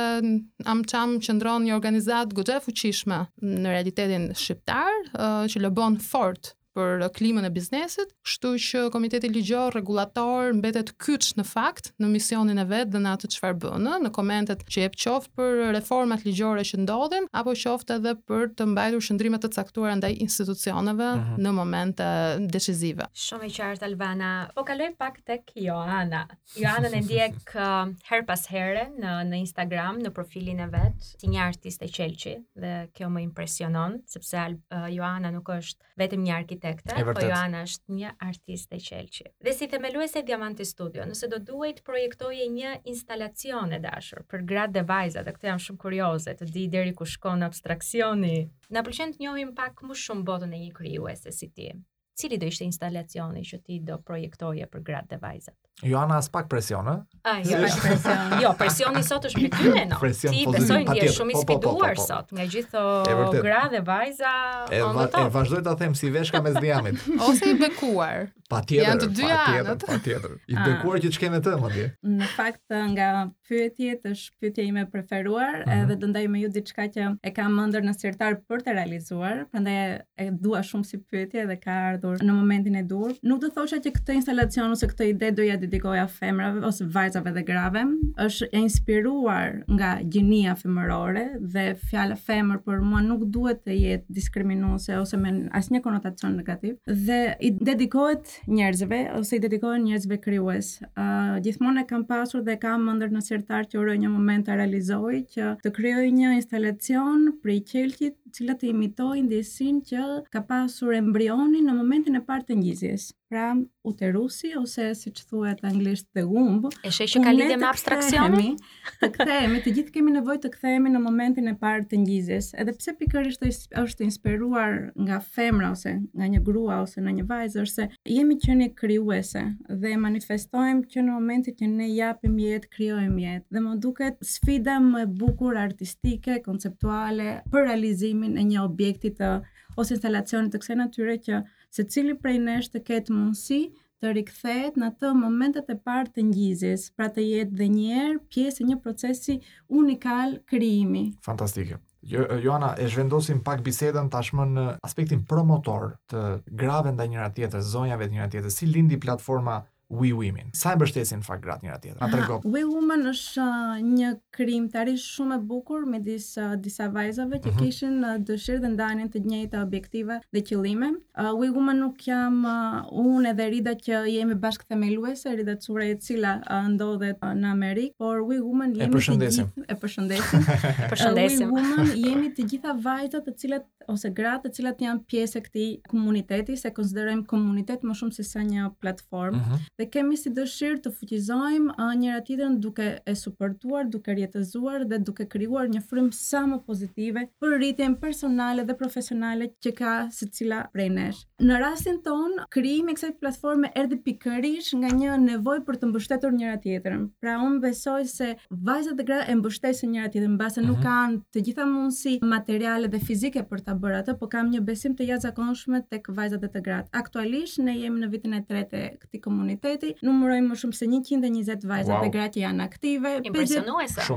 AmCham qëndron një organizatë goxha e fuqishme në realitetin shqiptar, që lobon fort për klimën e biznesit, kështu që Komiteti Ligjor Rregullator mbetet kyç në fakt në misionin e vet dhe në atë çfarë bën, në komentet që jep qoftë për reformat ligjore që ndodhin, apo qoftë edhe për të mbajtur qëndrime të caktuara ndaj institucioneve uh mhm. -huh. në momente decisive. Shumë e qartë Albana. Po kaloj pak tek Joana. Joanën e ndjek uh, herë pas here në në Instagram, në profilin e vet, si një artiste qelqi dhe kjo më impresionon sepse uh, Joana nuk është vetëm një arkitekte, por Joana është një artiste qelqi. Dhe si themeluese e Diamanti Studio, nëse do duhej të projektoje një instalacion e dashur për gratë dhe vajzat, dhe këtë jam shumë kurioze të di deri ku shkon abstraksioni. Na pëlqen të njohim pak më shumë botën e një krijuese si ti. Cili do ishte instalacioni që ti do projektoje për gratë dhe vajzat? Joana as pak presion, ë? Ai, jo, as presion. Jo, presioni sot është mbi ty Neno. Presion ti besoj ti je shumë i po, po, po, sfiduar sot nga gjithë ato gra dhe vajza. E, va, e vazhdoj ta them si veshka mes dhjamit. Ose i bekuar. Patjetër. Janë të dy anët. Patjetër. I ah. bekuar që ç'kene të, më Në fakt nga pyetje është pyetja ime e preferuar mm -hmm. dhe do ndaj me ju diçka që e kam ëndërr në sirtar për të realizuar, prandaj e dua shumë si pyetje dhe ka ardhur në momentin e duhur. Nuk do thosha që këtë instalacion ose këtë ide do ja dedikoja femrave ose vajzave dhe grave, është e inspiruar nga gjinia femërore dhe fjala femër për mua nuk duhet të jetë diskriminuese ose me asnjë konotacion negativ dhe i dedikohet njerëzve ose i dedikohen njerëzve krijues. Uh, gjithmonë e kam pasur dhe kam ëndërr në sirtar që uroj një moment ta realizoj që të krijoj një instalacion prej qelqit, i cili të imitojë ndjesinë që ka pasur embrioni në momentin e parë të ngjizjes. Pra, uterusi ose siç thuhet anglisht the womb. E sheh që ka lidhje me abstraksionin? Të kthehemi, të gjithë kemi nevojë të kthehemi në momentin e parë të ngjizjes, edhe pse pikërisht është inspiruar nga femra ose nga një grua ose nga një vajzë, është se jemi qenie krijuese dhe manifestojmë që në momentin që ne japim jetë, krijojmë jetë. Dhe më duket sfida më e bukur artistike, konceptuale për realizimin e një objekti të ose instalacioni të kësaj natyre që secili prej nesh të ketë mundësi të rikthehet në atë momentet e parë të ngjizjes, pra të jetë dhe një herë pjesë e një procesi unikal krijimi. Fantastike. Jo, Joana, e zhvendosim pak bisedën tashmë në aspektin promotor të grave ndaj njëra-tjetrës, zonjave te njëra-tjetra, si lindi platforma We Women. Sa e mbështesin në fakt gratë njëra-tjetrën? Na trego. We Women është uh, një krijimtari shumë e bukur midis uh, disa vajzave që uh mhm. -huh. kishin uh, dëshirë dhe ndanin të njëjta objektiva dhe qëllime. Uh, We Women nuk jam uh, unë edhe Rida që jemi bashkëthemeluese, Rida Cura e cila uh, ndodhet uh, në Amerikë, por We Women jemi e përshëndesim. Të gjithë, e përshëndesim. e përshëndesim. Uh, We Women jemi të gjitha vajzat të cilat ose gratë të cilat janë pjesë e këtij komuniteti, se e konsiderojmë komunitet më shumë se sa një platformë mm -hmm. dhe kemi si dëshirë të fuqizojmë uh, njëra tjetrën duke e suportuar, duke rjetëzuar dhe duke krijuar një frymë sa më pozitive për rritjen personale dhe profesionale që ka secila prej nesh. Në rastin tonë, krijimi i kësaj platforme erdhi pikërisht nga një nevojë për të mbështetur njëra-tjetrën. Pra unë besoj se vajzat dhe gratë e mbështesin njëra-tjetrën, mbase uh -huh. nuk mhm. kanë të gjitha mundësi materiale dhe fizike për ta bërë atë, por kam një besim të jashtëzakonshëm tek vajzat dhe te gratë. Aktualisht ne jemi në vitin e tretë këtij komuniteti. Numërojmë më shumë se 120 vajza wow. dhe gra që janë aktive. Impresionuese.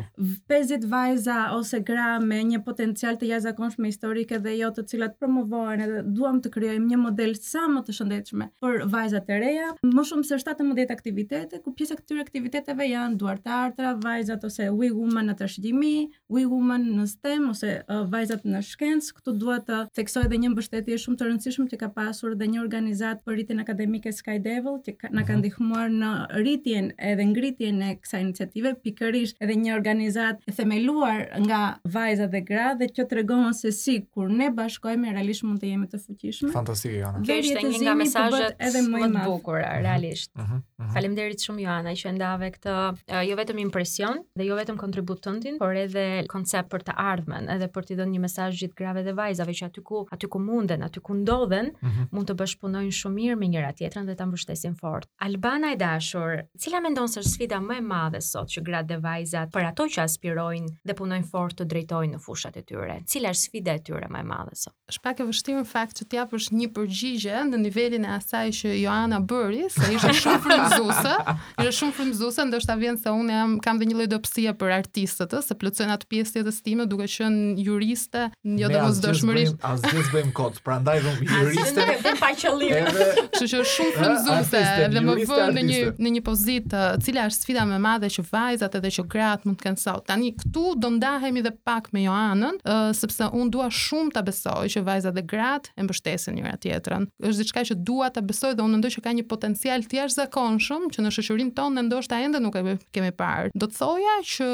50 vajza ose gra me një potencial të jashtëzakonshëm historik dhe jo të cilat promovohen edhe duam të krijojmë një model sa më të shëndetshëm për vajzat e reja. Më shumë se 17 aktivitete ku pjesa e këtyre aktiviteteve janë duarartat, vajzat ose we women në trashëgimi, We Women në STEM ose Vajzat në Shkencë. Këtu dua të theksoj edhe një mbështetje shumë të rëndësishme që ka pasur dhe një organizatë për rritjen akademike Sky Devil që ka, na ka mhm. ndihmuar në rritjen edhe ngritjen e kësaj iniciative, pikërisht edhe një organizatë e themeluar nga vajzat dhe gratë dhe që tregon se si kur ne bashkohemi realisht mund të jemi të fuqishme. Fantastike Joana. Kjo është një nga mesazhet edhe më të bukura realisht. Mm -hmm. Mhm. Faleminderit shumë Joana që ndave këtë jo vetëm impresion dhe jo vetëm kontribut tëndin, por edhe koncept për të ardhmen, edhe për t'i dhënë një mesazh gjithë grave dhe vajzave që aty ku aty ku munden, aty ku ndodhen, mm -hmm. mund të bashkëpunojnë shumë mirë me njëra tjetrën dhe ta mbështesin fort. Albana e dashur, cila mendon se është sfida më e madhe sot që gratë dhe vajzat për ato që aspirojnë dhe punojnë fort të drejtojnë në fushat e tyre? Cila është sfida e tyre më e madhe sot? Është pak e vështirë në fakt që të japësh një përgjigje në nivelin e asaj që Joana bëri, se ishte shumë frymëzuese. Ishte shumë frymëzuese, ndoshta vjen se unë jam kam dhe një lloj dobësie për artistët, se plotësojnë atë pjesë të jetës sime duke qenë juriste, jo domosdoshmërisht. As gjithë bëjmë kot, prandaj do të juriste. Ne kemi pa qëllim. Kështu që është shumë frymëzuese dhe më vë në një në një pozitë, e cila është sfida më e madhe që vajzat edhe që gratë mund të kenë sot. Tani këtu do ndahemi dhe pak me Joanën, uh, sepse un dua shumë ta besoj që vajzat dhe gratë e mbështesin njëra tjetrën. Është diçka që dua ta besoj dhe un mendoj që ka një potencial të jashtëzakonshëm që në shoqërinë tonë ne ndoshta ende nuk e kemi parë. Do të thoja që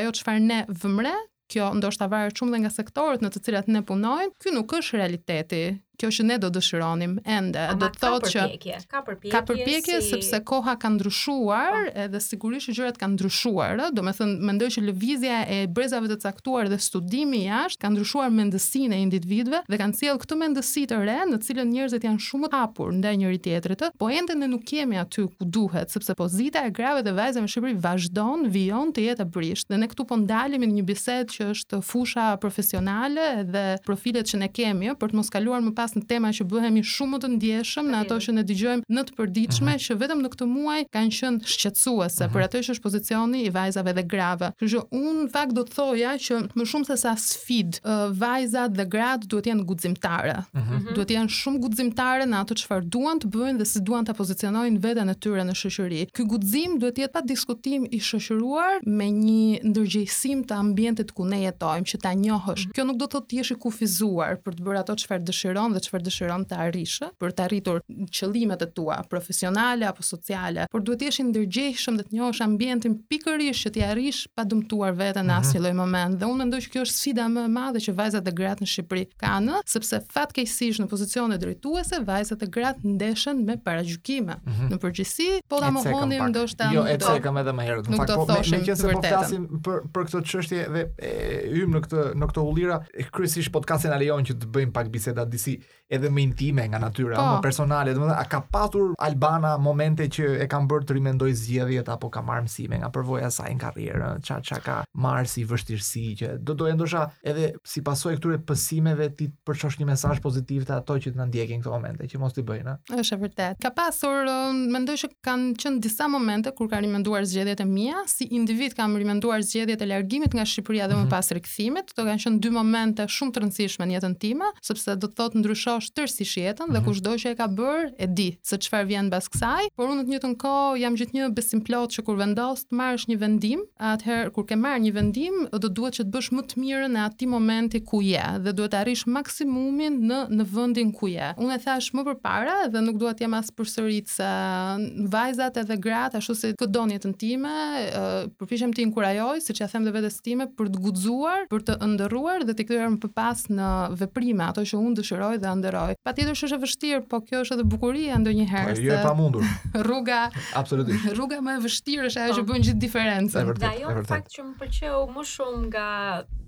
ajo çfarë ne vëmë re kjo ndoshta varet shumë dhe nga sektorët në të cilat ne punojmë, ky nuk është realiteti. Kjo që ne do dëshironim ende, Ama, do të thotë që ka përpjekje, ka përpjekje si... sepse koha ka ndryshuar, pa. Po. edhe sigurisht që gjërat kanë ndryshuar, domethënë mendoj që lëvizja e brezave të caktuar dhe studimi jashtë ka ndryshuar mendësinë e individëve dhe kanë sjellë këtë mendësi të re në cilën njerëzit janë shumë më të hapur ndaj njëri tjetrit, po ende ne nuk jemi aty ku duhet, sepse pozita e grave dhe vajzave në Shqipëri vazhdon vijon të jetë e Dhe ne këtu po ndalemi në një bisedë që është fusha profesionale dhe profilet që ne kemi, për të mos kaluar më pas në tema që bëhemi shumë më të ndjeshëm në ato që ne dëgjojmë në të përditshme, mhm. që vetëm në këtë muaj kanë qenë shqetësuese mhm. për atë që është pozicioni i vajzave dhe grave. Kështu që unë fakt do të thoja që më shumë se sa sfidë, vajzat dhe gratë duhet të jenë guximtare. Mm -hmm. Duhet të jenë shumë guximtare në ato çfarë duan të bëjnë dhe si duan ta pozicionojnë veten e tyre në shoqëri. Ky guxim duhet të jetë pa diskutim i shoqëruar me një ndërgjegjësim të ambientit ku ne jetojmë, që ta njohësh. Mm -hmm. Kjo nuk do të thotë të jesh i kufizuar për të bërë ato çfarë dëshiron dhe çfarë dëshiron të arrish, për të arritur qëllimet e tua profesionale apo sociale, por duhet të jesh i ndërgjegjshëm dhe të njohësh ambientin pikërisht që t'i arrish pa dëmtuar veten në mm -hmm. asnjë lloj moment. Dhe unë mendoj që kjo është sfida më e madhe që vajzat dhe gratë në Shqipëri Kanë, sepse fatkeqësisht në pozicione drejtuese vajzat e gratë ndeshen me paragjykime. Mm -hmm. Në përgjithësi, po ta mohonim ndoshta jo, e kam edhe më herët. Në fakt, po me, me qenë se po flasim për për këto çështje dhe e, hyjmë në këtë në këto hullira, kryesisht podcasti na lejon që të bëjmë pak biseda disi edhe më intime nga natyra, po. më personale, domethënë a ka patur Albana momente që e kanë bërë të rimendojë zgjedhjet apo ka marrë mësime nga përvoja e saj në karrierë, ça ça ka marrë si vështirësi që do doja ndoshta edhe si pasojë e këtyre pësimeve ti të përçosh një mesazh pozitiv te ato që na ndjekin këto momente, që mos t'i bëjnë. Është e vërtetë. Ka pasur, um, mendoj që kanë qenë disa momente kur kam rimenduar zgjedhjet e mia, si individ kam rimenduar zgjedhjet e largimit nga Shqipëria dhe mm -hmm. më mhm. pas rikthimit. Këto kanë qenë dy momente shumë të rëndësishme në jetën time, sepse do të thotë ndryshosh tërësisht jetën mm -hmm. dhe mhm. kushdo që e ka bërë e di se çfarë vjen mbas kësaj, por unë në të njëjtën kohë jam gjithnjë besimplotë që kur vendos të marrësh një vendim, atëherë kur ke marrë një vendim, do të duhet që të bësh më të mirën e atij momenti ku je dhe duhet të arrish maksimumin në në vendin ku je. Unë e thashë më përpara dhe nuk dua të jem as përsëritëse, vajzat edhe gratë ashtu si këdo në jetën time, Përpiqem t'i inkurajoj, siç ia them dhe vetes time, për të guxuar, për të ëndërruar dhe t'i kthyer më pas në veprime ato që unë dëshiroj dhe ëndërroj. Patjetër që është e vështirë, po kjo është edhe bukuria ndonjëherë. Po, jo e pamundur. Rruga Absolutisht. Rruga më e vështirë është ajo që po. bën gjithë diferencën. Është vërtet. Ajo në fakt që më pëlqeu më shumë nga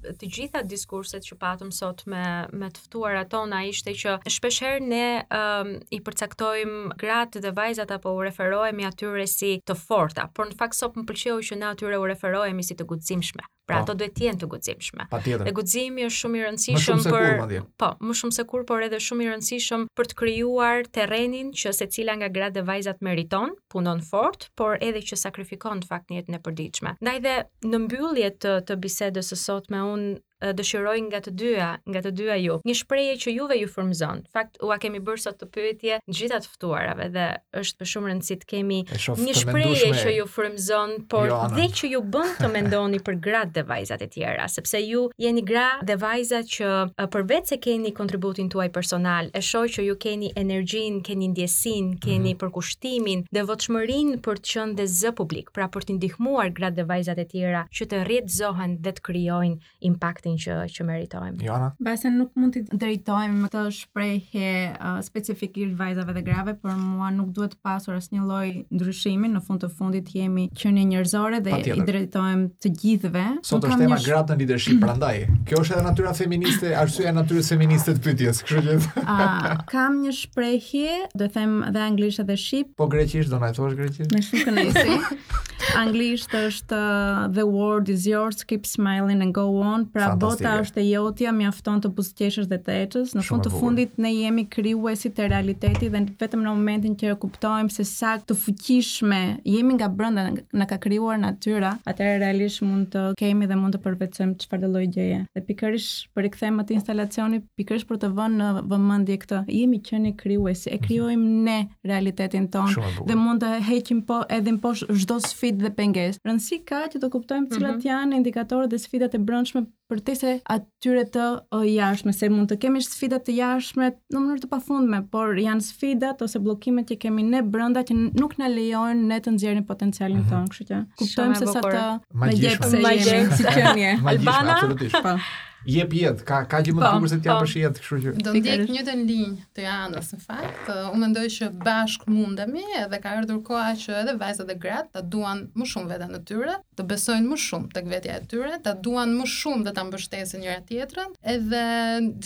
të gjitha diskurset që patëm sot me me të ftuarat tona ishte që shpeshherë ne um, i përcaktojmë gratë dhe vajzat apo u referohemi atyre si të forta, por në fakt sot më pëlqeu që ne atyre u referohemi si të guximshme. Pra po. ato duhet të jenë të guximshme. Patjetër. Dhe guximi është shumë i rëndësishëm më për kurrë, po, më shumë se kurrë, por edhe shumë i rëndësishëm për të krijuar terrenin që secila nga gratë dhe vajzat meriton, punon fort, por edhe që sakrifikon në fakt në jetën e përditshme. Ndaj dhe në mbyllje të, të bisedës së sotme unë dëshiroj nga të dyja, nga të dyja ju. Një shprehje që juve ju frymëzon. Fakt ua kemi bërë sot këtë pyetje të gjitha të ftuarave dhe është me shumë rëndësi të kemi një shprehje që ju frymëzon, por dhe që ju bën të mendoni për gratë dhe vajzat e tjera, sepse ju jeni gra dhe vajza që përveç se keni kontributin tuaj personal, e shoh që ju keni energjinë, keni ndjesinë, keni mm -hmm. përkushtimin, devotshmërinë për të qenë dhe zë publik. pra për t'i ndihmuar gratë dhe vajzat e tjera që të rrjetëzohen dhe të krijojnë impaktin që që meritojmë. Jona, mbase nuk mund t'i drejtohem me këtë shprehje uh, specifikisht vajzave dhe grave, por mua nuk duhet të pasur asnjë lloj ndryshimi, në fund të fundit jemi qenie njerëzore dhe i drejtohem të gjithëve. Sot është tema sh... gratë në leadership, prandaj. Kjo është edhe natyra feministe, arsyeja e natyrës feministe të pyetjes, kështu që. uh, kam një sh... Shprehje, do ta them dhe anglisht edhe shqip. Po greqisht do na e thuash greqisht? Me shumë kënaqësi. anglisht është uh, the world is yours, keep smiling and go on. Pra Fantastike. bota është e jotja, mjafton të buzëqeshësh dhe të ecësh. Në fund të fundit ne jemi krijuesit e realitetit dhe vetëm në momentin që e kuptojmë se sa të fuqishme jemi nga brenda na ka krijuar natyra, atëherë realisht mund të kemi dhe mund të përvetësojmë çfarëdo lloj gjëje. Dhe pikërisht për t'iu kthyer instalacionit pikërisht për të vënë në vëmendje këtë. Jemi qenie krijuese, e mhm. krijojmë ne realitetin tonë dhe mund të heqim po hedhim poshtë çdo sfidë dhe pengesë. Rëndësi ka që të kuptojmë mhm. cilat mm -hmm. janë indikatorët dhe sfidat e brendshme përtej atyre të jashtme, se mund të kemi sfida të jashtme në mënyrë të pafundme, por janë sfidat ose bllokimet që kemi ne brenda që nuk na lejojnë ne të nxjerrim potencialin mm -hmm. tonë, kështu që kuptojmë se sa magjepsëse jemi si qenie. Albana, Jep jetë, ka, s'ka gjë më të po, bukur se të japësh po. jetë, kështu që. Do ndjek njëjtën linjë të Janës në fakt. Uh, unë mendoj që bashkë mundemi edhe ka ardhur koha që edhe vajzat dhe gratë ta duan më shumë veten e tyre, të besojnë më shumë tek vetja e tyre, ta duan më shumë dhe ta mbështesin njëra tjetrën. Edhe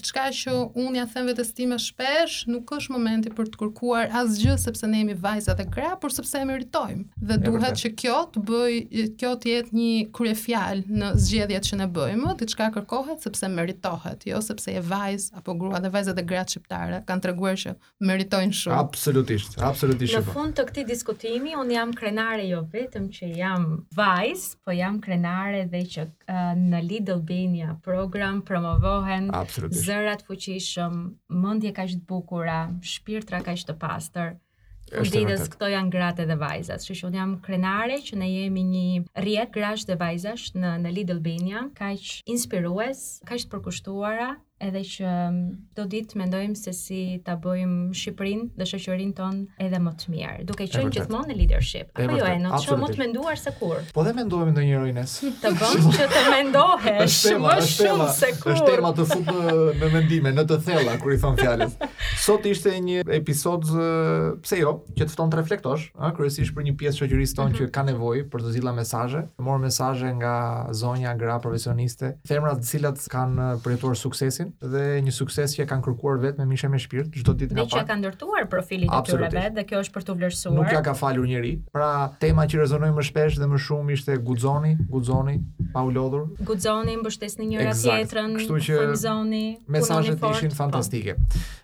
diçka që unë ia them vetes time shpesh, nuk është momenti për të kërkuar asgjë sepse ne jemi vajza dhe gra, por sepse e meritojmë. Dhe duhet që kjo të bëj, kjo të jetë një kryefjalë në zgjedhjet që ne bëjmë, diçka kërkohet sepse meritohet, jo sepse je vajzë apo grua dhe vajzat e gratë shqiptare kanë treguar që meritojnë shumë. Absolutisht, absolutisht. Në fund të këtij diskutimi unë jam krenare jo vetëm që jam vajzë, po jam krenare dhe që uh, në Lead Albania program promovohen zëra të fuqishëm, mendje kaq të bukura, shpirtra kaq të pastër. Fundi i ditës këto janë gratë edhe vajzat, kështu që unë jam krenare që ne jemi një rrjet grash dhe vajzash në në Lead Albania, kaq inspiruese, kaq të përkushtuara, edhe që çdo ditë mendojmë se si ta bëjmë Shqipërinë dhe shoqërinë tonë edhe më të mirë, duke qenë gjithmonë në leadership. Apo jo, ne jo, shumë më të menduar se kurrë. Po dhe mendohemi ndonjëherë Ines. Të bën që të mendohesh, më shumë se kurrë. është tema të fut në, në mendime, në të thella, kur i thonë fjalës. Sot ishte një episod, pse jo, që të fton të reflektosh, a, kryesisht për një pjesë të shoqërisë tonë mm -hmm. që ka nevojë për të tilla mesazhe. Morëm mesazhe nga zonja, gra, profesioniste, femra të cilat kanë përjetuar suksesin dhe një sukses që e kanë kërkuar vetë me mish e me shpirt çdo ditë nga pak. Dhe që e kanë ndërtuar profilin e tyre vetë dhe kjo është për t'u vlerësuar. Nuk ia ka falur njeri. Pra, tema që rezonoi më shpesh dhe më shumë ishte guxoni, guxoni, pa u lodhur. Guxoni, mbështesni njëra tjetrën, kështu që mesazhet ishin fantastike. Po.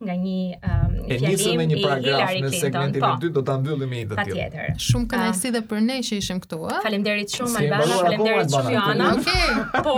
nga një um, e nisëm me një paragraf në segmentin po. e dytë do ta mbyllim me një të tillë. Patjetër. Shumë kënaqësi dhe për ne që ishim këtu, ë. Faleminderit shumë Albana, faleminderit shumë Joana. Okej. Po.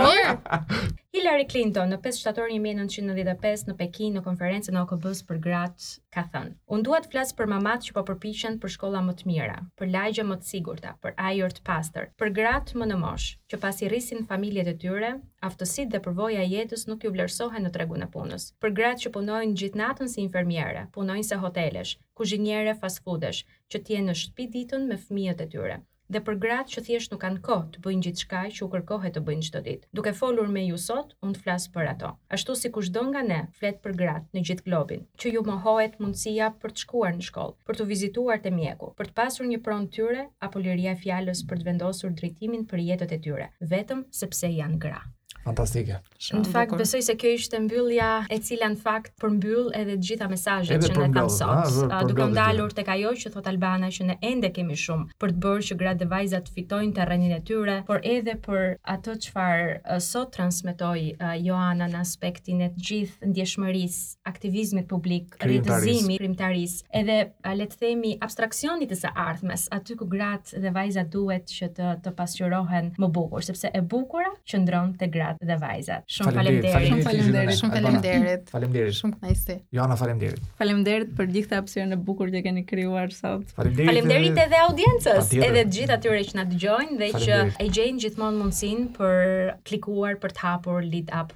Hillary Clinton në 5 shtator 1995 në Pekin në konferencën e OKB-së për gratë ka thënë: "Unë dua të flas për mamat që po përpiqen për shkolla më të mira, për lagje më të sigurta, për ajër të pastër, për gratë më në moshë, që pasi rrisin familjet e tyre, Aftësitë dhe përvoja e jetës nuk iu vlerësohen në tregun e punës. Për gratë që punojnë gjithë natën si infermiere, punonjëse hotelesh, kuzhiniere fast foodesh, që të jenë në shtëpi ditën me fëmijët e tyre, dhe për gratë që thjesht nuk kanë kohë të bëjnë gjithçka që u kërkohet të bëjnë çdo ditë. Duke folur me ju sot, unë të flas për ato. Ashtu si kushdo nga ne, flet për gratë në gjithë globin. që iu mohohet mundësia për të shkuar në shkollë, për t'u vizituar te mjeku, për të pasur një pronë të tyre apo liria e fjalës për të vendosur drejtimin për jetët e tyre, vetëm sepse janë gra. Fantastike. Në fakt besoj se kjo ishte mbyllja e cila në fakt përmbyll edhe të gjitha mesazhet që ne kam sot. Duke u ndalur tek ajo që thotë Albana që ne ende kemi shumë për të bërë që gratë dhe vajzat të fitojnë terrenin e tyre, por edhe për atë çfarë sot transmetoi Joana në aspektin e të gjithë ndjeshmërisë aktivizmit publik, rrjetëzimit, krijimtarisë, edhe le të themi abstraksionit të së ardhmes, aty ku gratë dhe vajzat duhet që të të pasqyrohen më bukur, sepse e bukura qëndron te gratë dhe vajzat. Shumë faleminderit. Shumë faleminderit. Shumë faleminderit. Faleminderit. Shumë kënaqësi. Joana faleminderit. Faleminderit për gjithë hapësirën e bukur që keni krijuar sot. Faleminderit. Faleminderit edhe audiencës, edhe të gjithë atyre që na dëgjojnë dhe që e gjejnë gjithmonë mundësinë për të klikuar për të hapur Lead Up.